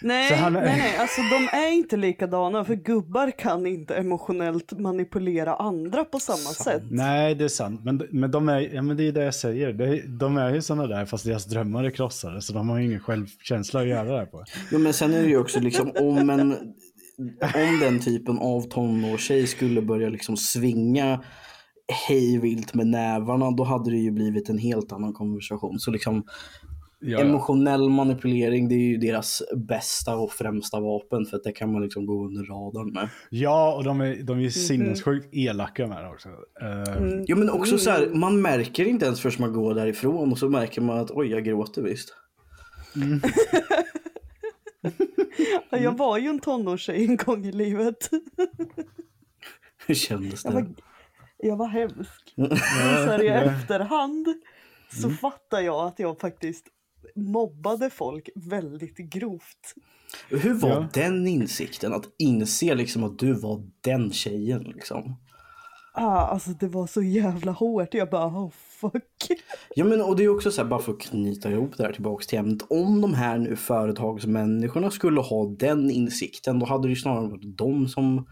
Nej,
han
nej, nej, alltså de är inte likadana för gubbar kan inte emotionellt manipulera andra på samma sätt.
nej det är sant, men, men, de är, ja, men det är det jag säger, det, de är ju sådana där fast deras drömmar är krossade så de har ingen självkänsla att göra det här på.
Jo, men sen är det ju också liksom om en... Om den typen av tonårstjej skulle börja liksom svinga hejvilt med nävarna, då hade det ju blivit en helt annan konversation. Så liksom
Ja, ja.
emotionell manipulering, det är ju deras bästa och främsta vapen för att det kan man liksom gå under radarn med.
ja och de är, de är sinnessjukt elaka med det också. Eh,
Mm.
Jo men också så här, man märker inte ens förrän man går därifrån och så märker man att oj, jag gråter visst.
Ja, Jag var ju en tonårstjej en gång i livet.
Hur kändes
Jag
det?
var, jag var hemsk. Så här i efterhand så fattar jag att jag faktiskt mobbade folk väldigt grovt.
Hur var
Ja.
den insikten? Att inse liksom att du var den tjejen liksom.
Ah, alltså det var så jävla hårt. Jag bara, oh fuck.
Ja men och det är också så här, bara för att knyta ihop det här tillbaks till ämnet. Om de här nu företagsmänniskorna skulle ha den insikten, då hade det ju snarare varit de som,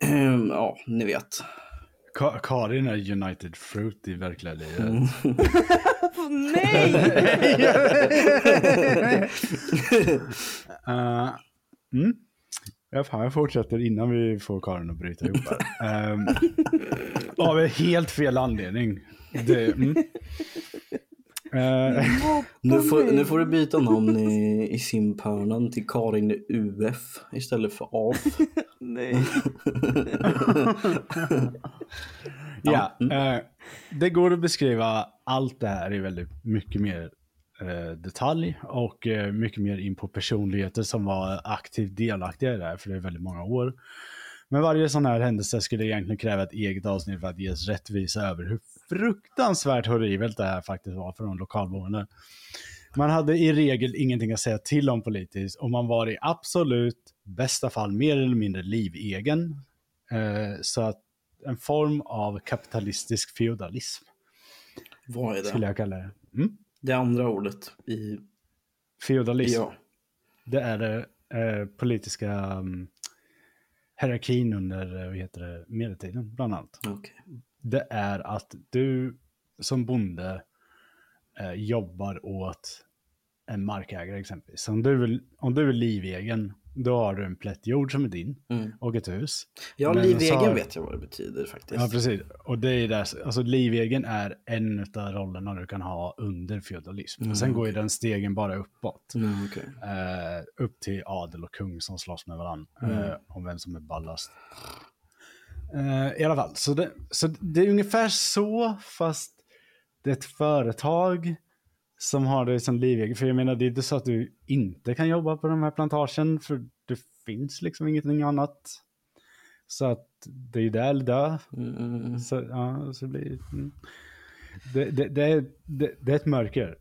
ja, ni vet.
Ka- Karin är United Fruit i verkliga livet.
Nej!
Eh, mm. Fan, jag fortsätter innan vi får Karin att bryta ihop här. Um, av helt fel anledning. Det, mm. Eh,
Nu får, nu får du byta namn i, i simpörnan till Karin UF istället för AF.
Nej.
ja, eh, det går att beskriva allt det här i väldigt mycket mer eh, detalj och eh, mycket mer in på personligheter som var aktivt delaktiga i det här för det är väldigt många år. Men varje sån här händelse skulle egentligen kräva ett eget avsnitt för att ges rättvisa över hur fruktansvärt horribelt det här faktiskt var för de lokalboende. Man hade i regel ingenting att säga till om politiskt och man var i absolut bästa fall mer eller mindre livegen. Eh, så att en form av kapitalistisk feodalism
Vad är
skulle
det?
jag kalla det. Mm?
Det andra ordet i...
Feodalism.
Ja.
Det är det eh, politiska um, hierarkin under eh, vad heter det, medeltiden bland annat.
Okej.
Det är att du som bonde eh, jobbar åt en markägare exempelvis. Om du, vill, om du är livegen, då har du en plätt jord som är din
Mm.
och ett hus.
Ja,
Men
livegen
så-
vet jag vad det betyder faktiskt.
Ja, precis. Och det är där, alltså livegen är en av rollerna du kan ha under feodalism.
Mm,
Sen går ju den stegen bara uppåt.
Mm, okej.
Eh, upp till adel och kung som slåss med varandra
Mm.
eh, om vem som är ballast. Eh, I alla fall, så det, så det är ungefär så, fast det är ett företag som har det som livegen. För jag menar, det är inte så att du inte kan jobba på den här plantagen, för det finns liksom ingenting annat. Så att det är där eller där.
Mm.
Så, ja, så blir mm. det, det, det, är, det, det är ett mörker.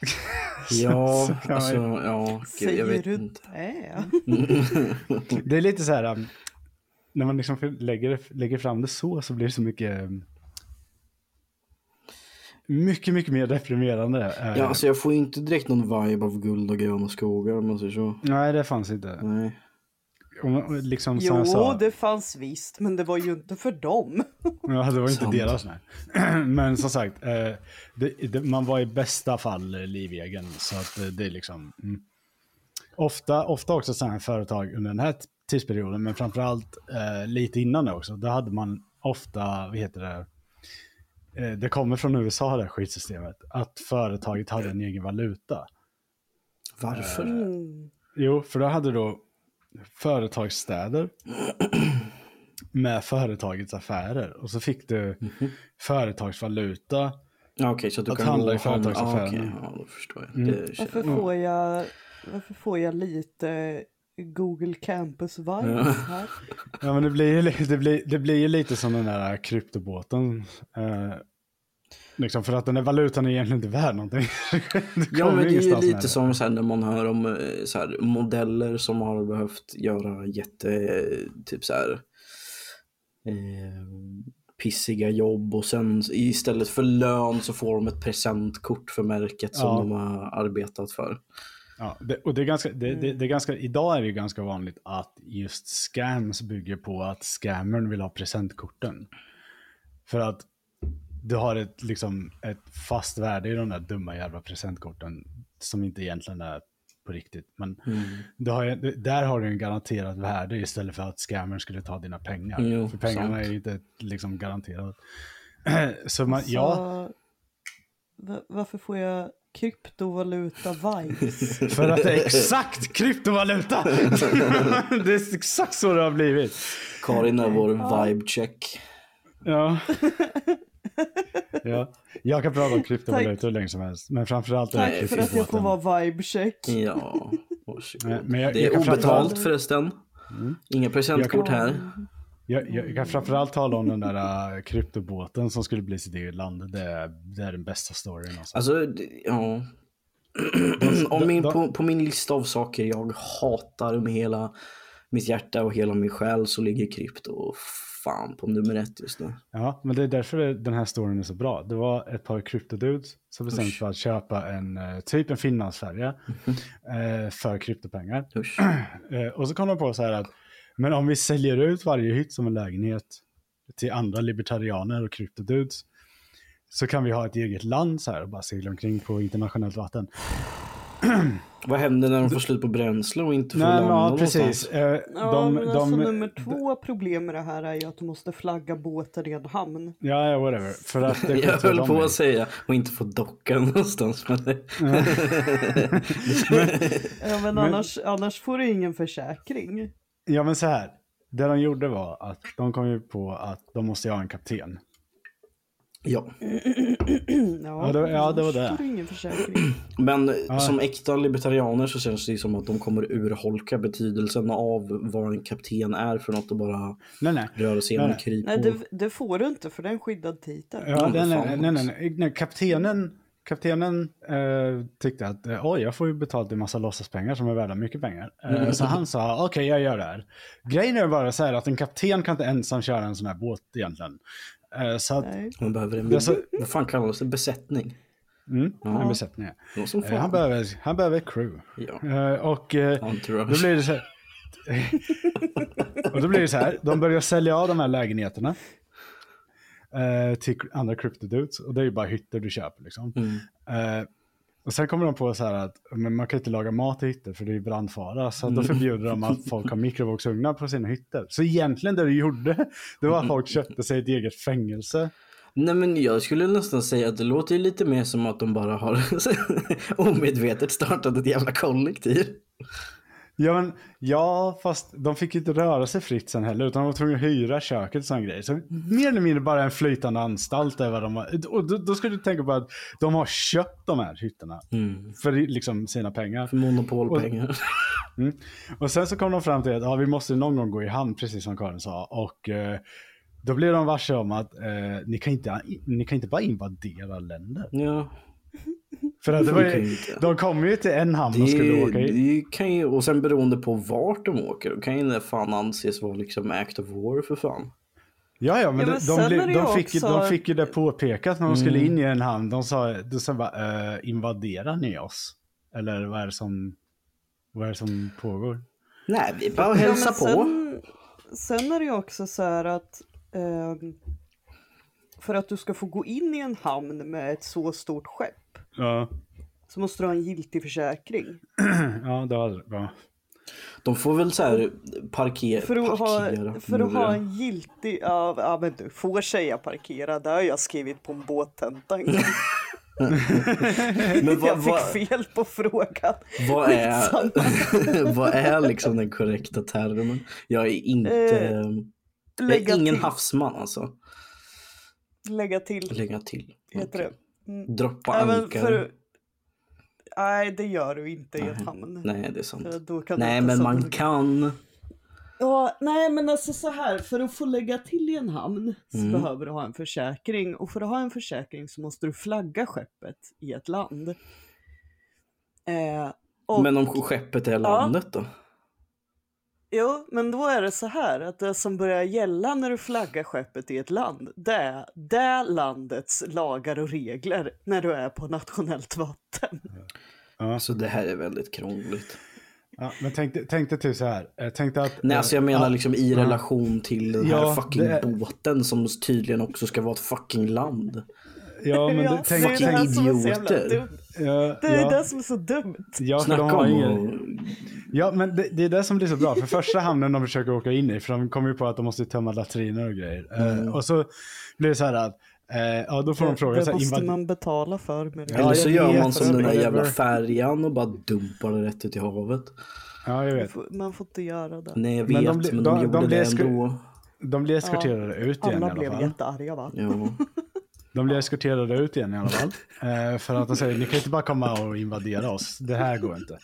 Ja,
Så man-
alltså, ja, gud, jag vet
du
inte.
det?
Det är lite så här, um, när man liksom lägger, lägger fram det så, så blir det så mycket um, mycket, mycket mer deprimerande. eh,
Ja, alltså jag får inte direkt någon vibe av guld och gröna skogar om man säger så.
Nej, det fanns inte.
Nej.
Och man- liksom som
Jo,
sa,
det fanns visst, men det var ju inte för dem.
ja, det var inte
Sant.
deras nej. Men som sagt, eh, det, det, man var i bästa fall livegen. Så att eh, det är liksom... Mm. Ofta, ofta också sådana här företag under den här tidsperioden, men framförallt eh, lite innan det också. Då hade man ofta, vad heter det, det kommer från USA det här skitsystemet, att företaget hade en egen valuta.
Varför?
Mm.
Jo, för då hade då företagsstäder med företagets affärer. Och så fick du företagsvaluta.
Ja, okej, så att du
Att
kan
handla i företagsaffären.
Ja, okej, ja, då förstår jag.
Mm.
Varför får jag, varför får jag lite Google Campus-vibes
Ja.
här?
Ja, men det blir ju, det blir, det blir ju lite som den där kryptobåten. Eh, liksom för att den där valutan är egentligen inte värd någonting.
Ja, men det är ju lite som så här, när man hör om eh, så här, modeller som har behövt göra jätte, eh, typ så här, eh, pissiga jobb och sen istället för lön så får de ett presentkort för märket som
Ja.
de har arbetat för.
Ja, det, och det är ganska, det, det, det är ganska, idag är det ju ganska vanligt att just scams bygger på att scammern vill ha presentkorten. För att du har ett, liksom, ett fast värde i de där dumma jävla presentkorten som inte egentligen är på riktigt. Men
Mm.
har, där har du en garanterat värde istället för att scammern skulle ta dina pengar.
Jo,
för pengarna
sant.
är ju inte liksom garanterat. Så man, ja,
Så, va- varför får jag kryptovaluta-vibes?
för att det är exakt kryptovaluta! det är exakt så det har blivit.
Karin är vår vibe check.
Ja. ja. Jag kan prata om kryptovalutor hur länge som helst. Men framförallt den här
Tack för att jag får vara vibe-check.
Ja, varsågod.
Nej, men jag-
det
jag
är
kan
obetalt
framförallt-
förresten. Inga presentkort här.
Jag, jag, kan framförallt tala om den där uh, kryptobåten som skulle bli sitt eget land. Det är, det är den bästa storyn. Alltså.
Alltså, ja. Om min, på, på min lista av saker jag hatar med hela mitt hjärta och hela min själ så ligger krypto fan på nummer ett just nu.
Ja, men det är därför den här storyn är så bra. Det var ett par kryptodudes som bestämde sig för att köpa en eh, typ en finlandsfärja eh, för kryptopengar. Eh, och så kom de på så här att, men om vi säljer ut varje hytt som en lägenhet till andra libertarianer och kryptodudes så kan vi ha ett eget land så här och bara segla omkring på internationellt vatten.
Vad händer när de får slut på bränsle och inte får
Nej, men,
landa
ja,
någonstans?
precis. Eh,
Ja,
de,
men alltså
de,
nummer två problem med det här är ju att du måste flagga båten i en hamn.
Ja, ja, whatever. För att det
Jag höll
de
på att säga och inte få docka någonstans. Men det...
Ja, men, annars, annars får du ingen försäkring.
Ja, men så här. Det de gjorde var att de kom ju på att de måste ha en kapten.
ja.
Ja,
det- ja, det var det.
Men som äkta libertarianer så känns det ju som att de kommer urholka betydelsen av vad en kapten är för något och bara
Nej, nej.
röra sig genom
Nej,
kryphål.
Nej, det, det får du inte för det är en skyddad titel.
Ja,
vad
nej, nej,
fan
nej, nej, nej, nej. Kaptenen, kaptenen eh, tyckte att eh, oj, jag får ju betalt en massa låtsaspengar som är värda mycket pengar. Eh, Så han sa okej, jag gör det här. Grejen är bara så här att en kapten kan inte ensam köra en sån här båt egentligen. Eh, så att.
Man behöver en,
Det så-
vad fan kallas det? Besättning?
mm, en besättning.
Som
Eh, han, behöver, han behöver ett crew.
Ja.
Eh, och eh, då blir det så här. och då blir det så här, de börjar sälja av de här lägenheterna. Eh, till andra cryptodudes. Och det är ju bara hytter du köper liksom.
Mm.
Eh, och sen kommer de på så här att men man kan inte laga mat i hytter för det är brandfara. Så då förbjuder de att folk har mikrovågsugnar på sina hytter. Så egentligen det du gjorde, det var att folk köpte sig ett eget fängelse.
Nej men jag skulle nästan säga att det låter lite mer som att de bara har omedvetet startat ett jävla kollektiv.
Ja, men, ja, fast de fick inte röra sig fritt sen heller, utan de var tvungna att hyra köket och sån grej. Så mer eller mindre bara en flytande anstalt. Är vad de har. Och då, då ska du tänka på att de har köpt de här hytterna
Mm.
för liksom sina pengar.
För monopolpengar.
Mm. Och sen så kom de fram till att ja, vi måste någon gång gå i hamn, precis som Karin sa. Och eh, då blev de varse om att eh, ni, kan inte, ni kan inte bara invadera länder.
Ja,
För att det var ju, de kom ju till en hamn
Det,
och skulle åka
det kan ju, och sen beroende på vart de åker, då kan ju det fan anses vara liksom act of war för fan.
Ja, ja, men,
Ja,
de,
men
de, de,
ju
fick, ju- de
också-
fick ju det påpekat när de skulle
Mm.
in i en hamn. De sa, de sa bara, äh, invaderar ni oss? Eller vad är det som, vad är det som pågår?
Nej, vi bara
Ja,
hälsa
men
på.
sen, sen är det ju också så här att ehm, för att du ska få gå in i en hamn med ett så stort skepp
Ja,
så måste du ha en giltig försäkring.
ja det det. Ja.
De får väl så här parker,
För att,
parkera.
ha, för att ha en giltig, ja, ja men du får säga parkera, det har jag skrivit på en båttenta en gång.
Men vad,
Jag
vad,
fick fel på frågan.
vad, är, vad är liksom den korrekta termen? Jag är inte...
Eh,
jag är ingen
till.
havsman alltså.
Lägga till,
Lägga till.
heter
Okej.
det. Mm.
Droppa
Även
ankar.
för, nej, det gör du inte i en hamn.
Nej, det är sant.
Du
Nej, men man
sätta-
kan.
Ja, nej men alltså så här, för att få lägga till i en hamn så
Mm.
behöver du ha en försäkring och för att ha en försäkring så måste du flagga skeppet i ett land. Eh, och,
Men om skeppet är landet då?
Jo, men då är det så här att det som börjar gälla när du flaggar skeppet i ett land, det är det landets lagar och regler när du är på nationellt vatten.
Så det här är väldigt krångligt.
Ja, men tänk, tänk dig till så här. Jag tänkte att...
Nej, alltså jag menar
ja,
liksom i relation till den här
Ja,
fucking
är-
båten som tydligen också ska vara ett fucking land.
Ja, men
Ja,
det, tänk, tänk,
idioter.
Ja,
Det är
ja,
det som är så dumt.
ja, för de
Snacka
har ingen, Ja, men det, det är det som blir så bra. För första hamnen de försöker åka in i, för de kommer ju på att de måste tömma latriner och grejer.
Mm.
Eh, och så blir det så här att, eh, ja då får de fråga
det
så här,
måste man betala för. Med det.
Ja,
Eller så gör man som den där jävla färjan och bara dumpar det rätt ut i havet.
Ja, jag
Man
vet.
får- Man får inte göra det.
Nej, jag
Men
vet,
de
men de,
de-
gjorde
de
det ändå.
De blir eskorterade ut igen i
Alla
alla
blev
fall.
jättearga va?
Ja.
De blir eskorterade ut igen i alla fall. Eh, för att de säger, ni kan inte bara komma och invadera oss. Det här går inte.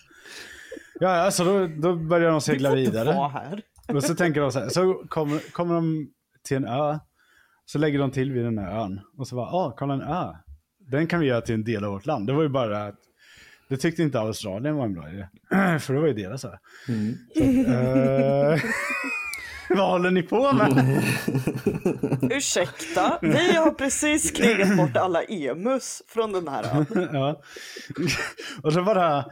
Ja, alltså då, då börjar de segla vidare.
här.
Och så tänker de så här, så kommer, kommer de till en ö. Så lägger de till vid den här ön. Och så bara, ah, kolla en ö. Den kan vi göra till en del av vårt land. Det var ju bara att, det tyckte inte Australien var en bra idé. För det var ju deras ö.
Mm.
Så, eh, vad håller ni på med?
Ursäkta, vi har precis krigat bort alla emus från den här ön.
ja. Och så bara,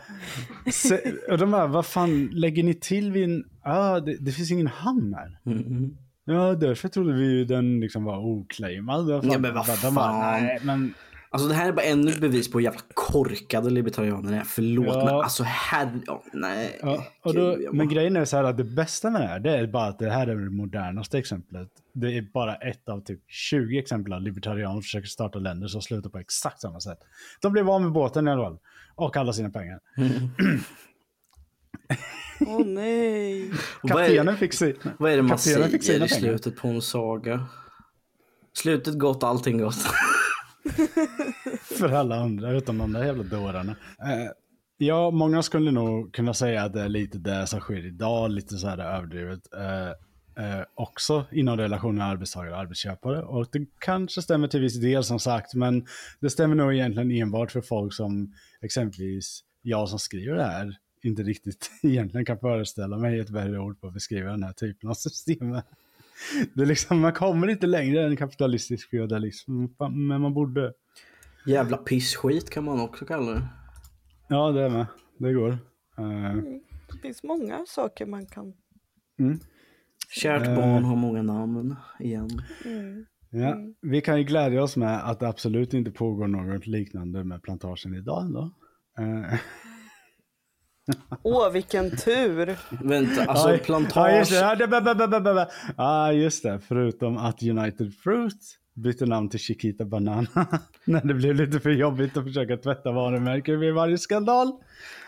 se, och de bara, vad fan lägger ni till vid en ö? Det, det finns ingen hamn här.
Mm.
Ja, därför trodde vi ju den liksom var oclaimad.
Ja, men vad
De bara,
fan.
nej, men
Alltså det här är bara ännu ett bevis på hur jävla korkade libertarianer är. Förlåt
Ja.
men alltså herre... Ja, nej.
Ja, och då,
Gud,
men grejen är så här att det bästa med det här, det är bara att det här är det modernaste exemplet. Det är bara ett av typ 20 exempel av libertarianer försöker starta länder som slutar på exakt samma sätt. De blev av med båten i alla fall. Och alla sina pengar.
Åh nej.
Vad är-
Kaptenen fick sin.
Vad är det man
kaptenen fick
säger
sina
i
pengar.
slutet på en saga? Slutet gott, allting gott.
För alla andra, utom de där jävla dårarna. Eh, ja, många skulle nog kunna säga att det är lite det som sker idag, lite så här överdrivet. Eh, eh, också inom relationen arbetstagare och arbetsköpare. Och det kanske stämmer till viss del som sagt, men det stämmer nog egentligen enbart för folk som exempelvis jag som skriver det här inte riktigt egentligen kan föreställa mig ett värre ord på att beskriva den här typen av system. Det är liksom, man kommer inte längre än kapitalistisk feodalism, men man borde.
Jävla pissskit kan man också kalla det.
Ja, det är med. Det går. Eh,
Det finns många saker man kan...
Kärt
Eh.
barn har många namn igen.
Mm.
ja. Vi kan ju glädja oss med att det absolut inte pågår något liknande med plantagen idag ändå. Eh,
Åh, vilken tur!
Vänta, alltså
ja,
plantage...
Ja, just det. Ja, just det. Förutom att United Fruit bytte namn till Chiquita Banana. När det blev lite för jobbigt att försöka tvätta varumärken vid varje skandal.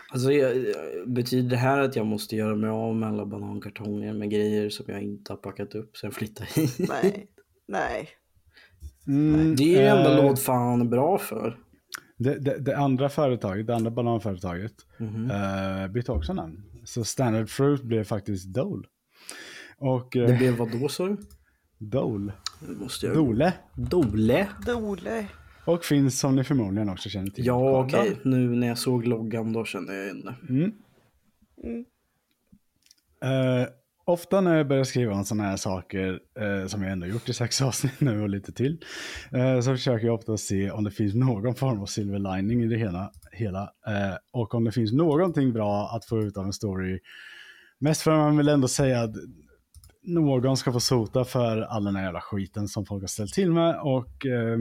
Alltså, jag, betyder det här att jag måste göra mig av med alla banankartonger med grejer som jag inte har packat upp sen jag flyttade hit?
Nej, nej.
Mm,
Det är ju ändå
eh,
låt fan bra för.
Det, det, det andra företaget, det andra bananföretaget,
Mhm.
eh, bytte också namn. Så Standard Fruit blev faktiskt Dole. Och eh,
Det blev vad då sa du?
Dole.
Jag...
Dole.
Dole?
Dole.
Och finns som ni förmodligen också känner till.
Ja okej,
kartan.
nu när jag såg loggan då kände jag igen det.
Mm.
Mm.
Eh, ofta när jag börjar skriva om sådana här saker, eh, som jag ändå gjort i sex avsnitt nu och lite till, eh, så försöker jag ofta se om det finns någon form av silver lining i det hela. hela eh, och om det finns någonting bra att få ut av en story. Mest för att man vill ändå säga att någon ska få sota för all den här jävla skiten som folk har ställt till med. Och eh,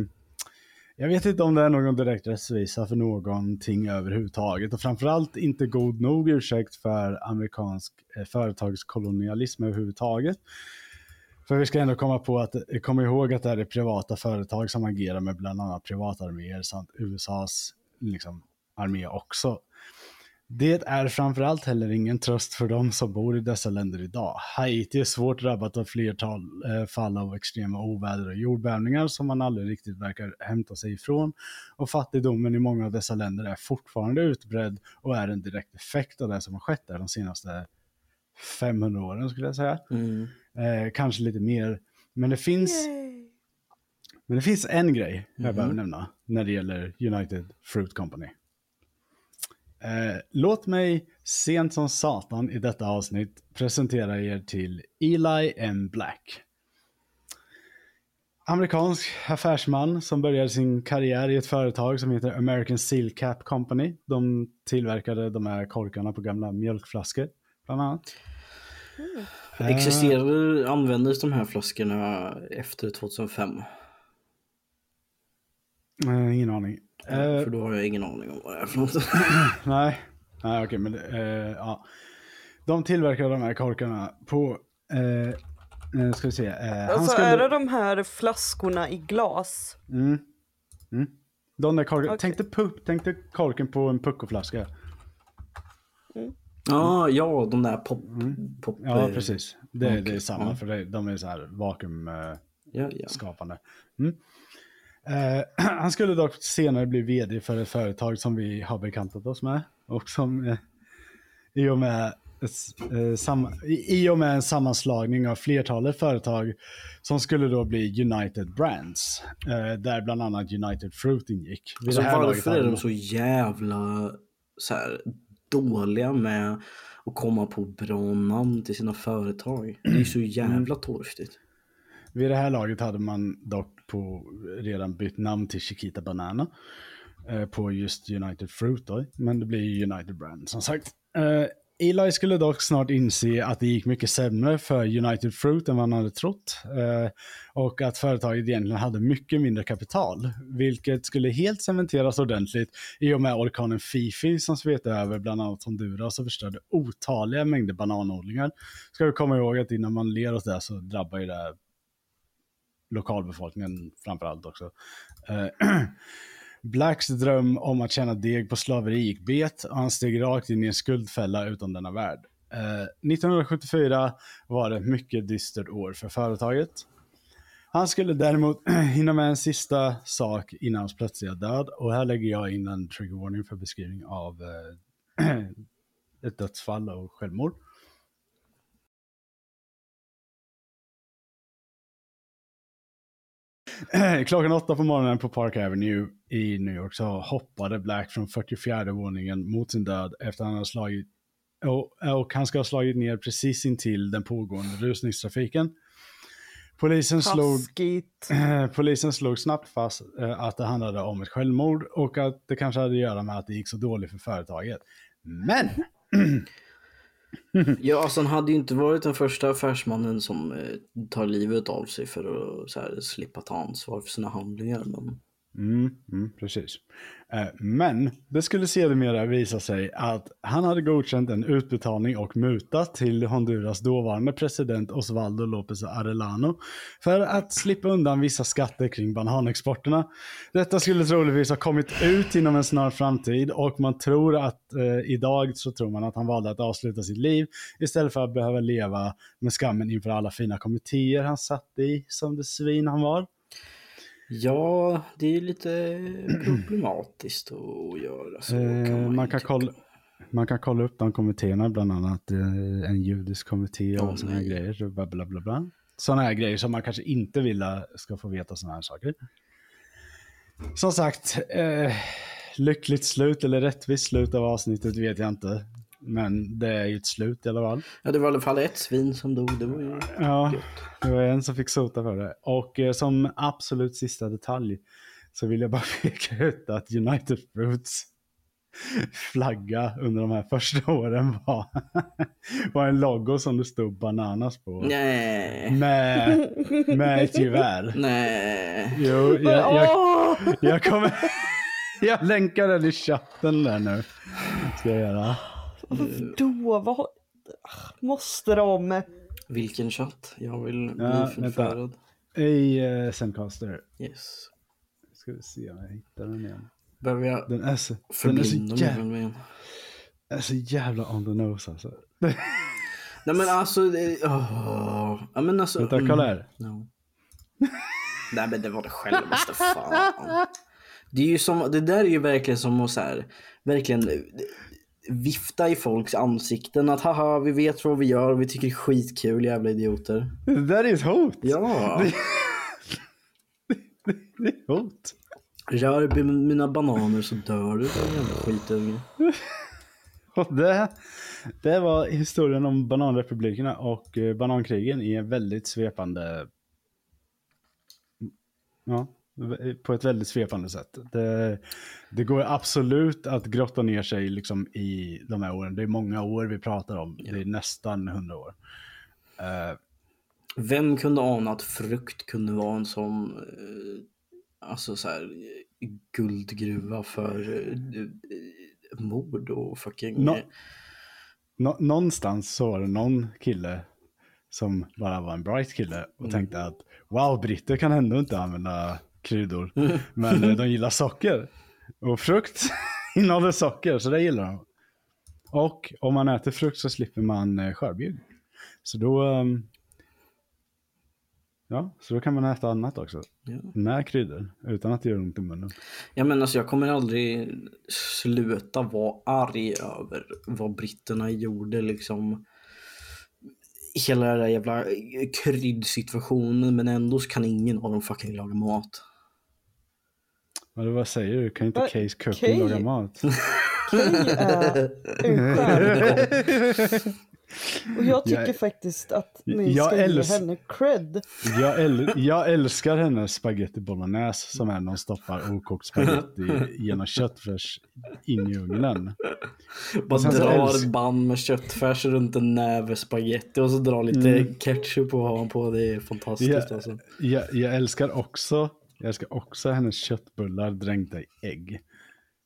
jag vet inte om det är någon direkt rättvisa för någonting överhuvudtaget och framförallt inte god nog ursäkt för amerikansk eh, företagskolonialism överhuvudtaget. För vi ska ändå komma på att, eh, komma ihåg att det är privata företag som agerar med bland annat privatarméer samt USAs liksom, armé också. Det är framförallt heller ingen tröst för de som bor i dessa länder idag. Haiti är svårt drabbat av flertal eh, fall av extrema oväder och jordbävningar som man aldrig riktigt verkar hämta sig ifrån. Och fattigdomen i många av dessa länder är fortfarande utbredd och är en direkt effekt av det som har skett där de senaste 500 åren skulle jag säga.
Mm.
Eh, kanske lite mer. Men det finns
Yay.
men det finns en grej jag
Mhm.
behöver nämna när det gäller United Fruit Company. Eh, låt mig sent som satan i detta avsnitt presentera er till Eli M. Black. Amerikansk affärsman som började sin karriär i ett företag som heter American Seal Cap Company. De tillverkade de här korkarna på gamla mjölkflaskor, bland annat. Eh,
Existerar, användes de här flaskorna efter 2005?
Eh, ingen aning. Eh,
För då har jag ingen aning om vad det är för något.
Nej, Nej okej, men eh, ja. De tillverkar de här korkarna på, eh, eh, ska vi se. Eh,
Alltså
skulle-
är det de här flaskorna i glas?
Mm. Mm. De där korkarna,
Okej.
tänk, dig pup, tänk dig korken på en puckoflaska.
Ja, ja, de där pop... pop
Mm. Ja,
eh,
precis. Det, det är samma,
ja.
för det, de är så här vakuumskapande.
Ja, ja.
Mm. Eh, han skulle dock senare bli vd för ett företag som vi har bekantat oss med. Och som eh, i, och med, eh, sam, i, och med en sammanslagning av flertalet företag som skulle då bli United Brands. Eh, där bland annat United Fruit ingick. Vid
Alltså varför är de så jävla så här, dåliga med att komma på bra namn till sina företag? Det är så jävla
Mm.
torftigt.
Vid det här laget hade man dock på, redan bytt namn till Chiquita Banana. Eh, på just United Fruit då. Men det blir ju United Brand som sagt. Eh, Eli skulle dock snart inse att det gick mycket sämre för United Fruit än vad han hade trott. Eh, och att företaget egentligen hade mycket mindre kapital. Vilket skulle helt cementeras ordentligt i och med orkanen Fifi som svepte över bland annat Honduras och förstörde otaliga mängder bananodlingar. Ska vi komma ihåg att innan man ler åt det så drabbar ju det lokalbefolkningen framförallt också. Eh, Blacks dröm om att tjäna deg på slaveri gick bet och han steg rakt in i en skuldfälla utan denna värld. Eh, 1974 var ett mycket dystert år för företaget. Han skulle däremot hinna med en sista sak innan hans plötsliga död och här lägger jag in en trigger warning för beskrivning av eh, ett dödsfall och självmord. Klockan åtta på morgonen på Park Avenue i New York så hoppade Black från 44 våningen mot sin död efter att han hade slagit och, och han ska ha slagit ner precis intill den pågående rusningstrafiken. Polisen slog, polisen slog snabbt fast eh, att det handlade om ett självmord och att det kanske hade att göra med att det gick så dåligt för företaget. Men!
Ja, alltså han hade ju inte varit den första affärsmannen som eh, tar livet av sig för att så här, slippa ta ansvar för sina handlingar. Men
Mm, mm, precis. Eh, men det skulle sedermera visa sig att han hade godkänt en utbetalning och muta till Honduras dåvarande president Osvaldo López Arellano för att slippa undan vissa skatter kring bananexporterna. Detta skulle troligtvis ha kommit ut inom en snar framtid och man tror att eh, idag så tror man att han valde att avsluta sitt liv istället för att behöva leva med skammen inför alla fina kommittéer han satt i som det svin han var.
Ja, det är lite problematiskt att göra så.
Eh,
kan man,
man,
ju
kan kolla, man kan kolla upp de kommittéerna, bland annat eh, en judisk kommitté och
Åh,
sådana här grejer. Bla, bla, bla, bla. Sådana här grejer som man kanske inte vill ska få veta sådana här saker. Som sagt, eh, lyckligt slut eller rättvist slut av avsnittet vet jag inte. Men det är ju ett slut i alla fall.
Ja, det var i alla fall ett svin som dog. Det var ju
Ja,
gött.
det var en som fick sota för det. Och eh, som absolut sista detalj så vill jag bara peka ut att United Fruits flagga under de här första åren var, var en logo som det stod bananas på.
Nej.
Med, med ett gevär.
Nej.
Jo, jag, jag, jag kommer... Jag länkar den i chatten där nu. Ska jag göra.
Varför då? Vad... har- Måste de?
Vilken chatt? Jag vill bli
Ja,
förfärad.
I uh, Zencaster.
Yes.
Ska vi se om jag hittar den igen.
Behöver jag
Den är så, den är så, jävla,
igen?
är så jävla on the nose alltså.
Nej men alltså, det, åh. ja men alltså.
Vänta,
mm.
kolla här.
No. Nej men det var det självaste fan. Det är ju som, det där är ju verkligen som att så här, verkligen eh, vifta i folks ansikten att haha vi vet vad vi gör och vi tycker det är skitkul jävla idioter.
Det där är ett hot.
Ja,
Det är hot.
rör mina bananer så dör du jävla skitunge.
Och det, det var historien om bananrepublikerna och eh, banankrigen i en väldigt svepande... Ja, på ett väldigt svepande sätt. Det, det går absolut att grotta ner sig liksom i de här åren. Det är många år vi pratar om. Det är nästan hundra år. Eh,
Vem kunde ana att frukt kunde vara en sån eh, alltså så här, guldgruva för eh, mord och fucking...
Nå- Nå- någonstans så var det någon kille som bara var en bright kille och tänkte att wow, britter kan ändå inte använda kryddor, men eh, de gillar socker. Och frukt innehåller socker, så det gillar de. Och om man äter frukt så slipper man eh, skörbjugg. Så då, ehm, ja, så då kan man äta annat också.
Ja.
Med kryddor, utan att det gör ont i munnen.
Ja men alltså jag kommer aldrig sluta vara arg över vad britterna gjorde liksom. Hela den där jävla kryddsituationen men ändå kan ingen av dem fucking laga mat.
Vad, vad säger du? Kan inte
Va-
Case Cooking
Kay-
laga mat?
Kay är en. Och jag tycker
Jag-
faktiskt att ni
jag
ska ge
älsk-
henne cred.
Jag, äl jag älskar hennes spaghetti bolognese som är när hon stoppar okokt spaghetti genom köttfärs in i ugnen.
Bara drar
älsk-
band med köttfärs runt en näve spaghetti och så drar lite
Mm.
ketchup och har på. Det är fantastiskt
Ja.
alltså.
Jag, jag älskar också jag älskar också hennes köttbullar dränkta i ägg.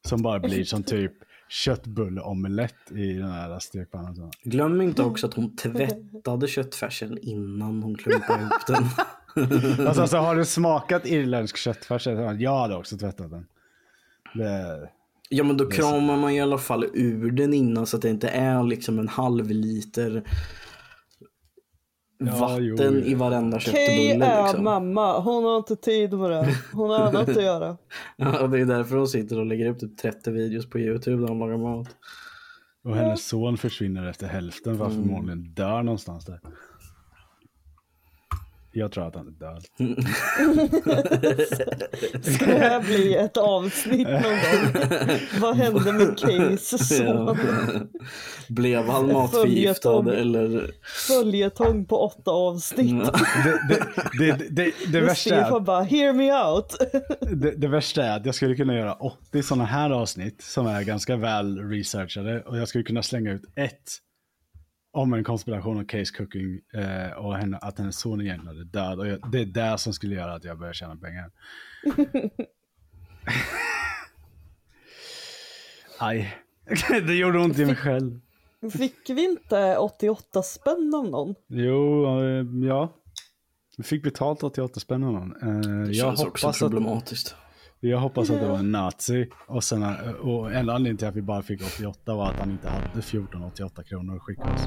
Som bara blir som typ köttbulleomelett i den här stekpannan. Så.
Glöm inte också att hon tvättade köttfärsen innan hon klumpade ihop den.
Alltså, alltså har du smakat irländsk köttfärs? Jag hade också tvättat den. Det,
Ja men då kramar man i alla fall ur den innan så att det inte är liksom en halv liter
Ja,
vatten
jo,
i varenda
Kay
köttbulle.
är
Liksom.
mamma. Hon har inte tid med det. Hon har annat att göra.
Ja, och det är därför hon sitter och lägger upp typ 30 videos på YouTube där hon lagar mat.
och hennes son försvinner efter hälften för att
Mm.
förmodligen dör någonstans där. Jag tror att han är död.
Ska det här bli ett avsnitt någon gång? Vad hände med Kays son?
Blev han matförgiftad
Följetong.
eller?
Följetong på åtta avsnitt.
Det, det, det, det, det, det, värsta är,
bara, hear me out.
det, det värsta är att jag skulle kunna göra 80 sådana här avsnitt som är ganska väl researchade och jag skulle kunna slänga ut ett om en konspiration om case cooking eh, och henne, att hennes son egentligen är död. Och jag, det är det som skulle göra att jag börjar tjäna pengar. Aj. det gjorde ont i mig själv.
Fick vi inte 88 spänn av någon?
Jo, eh, ja. Vi fick betalt 88 spänn av någon. Eh,
Det
jag
känns också
hoppas, att,
problematiskt.
Jag hoppas att det var en nazi. Och, sen, eh, och en anledning till att vi bara fick 88 var att han inte hade 1488 kronor att skicka oss.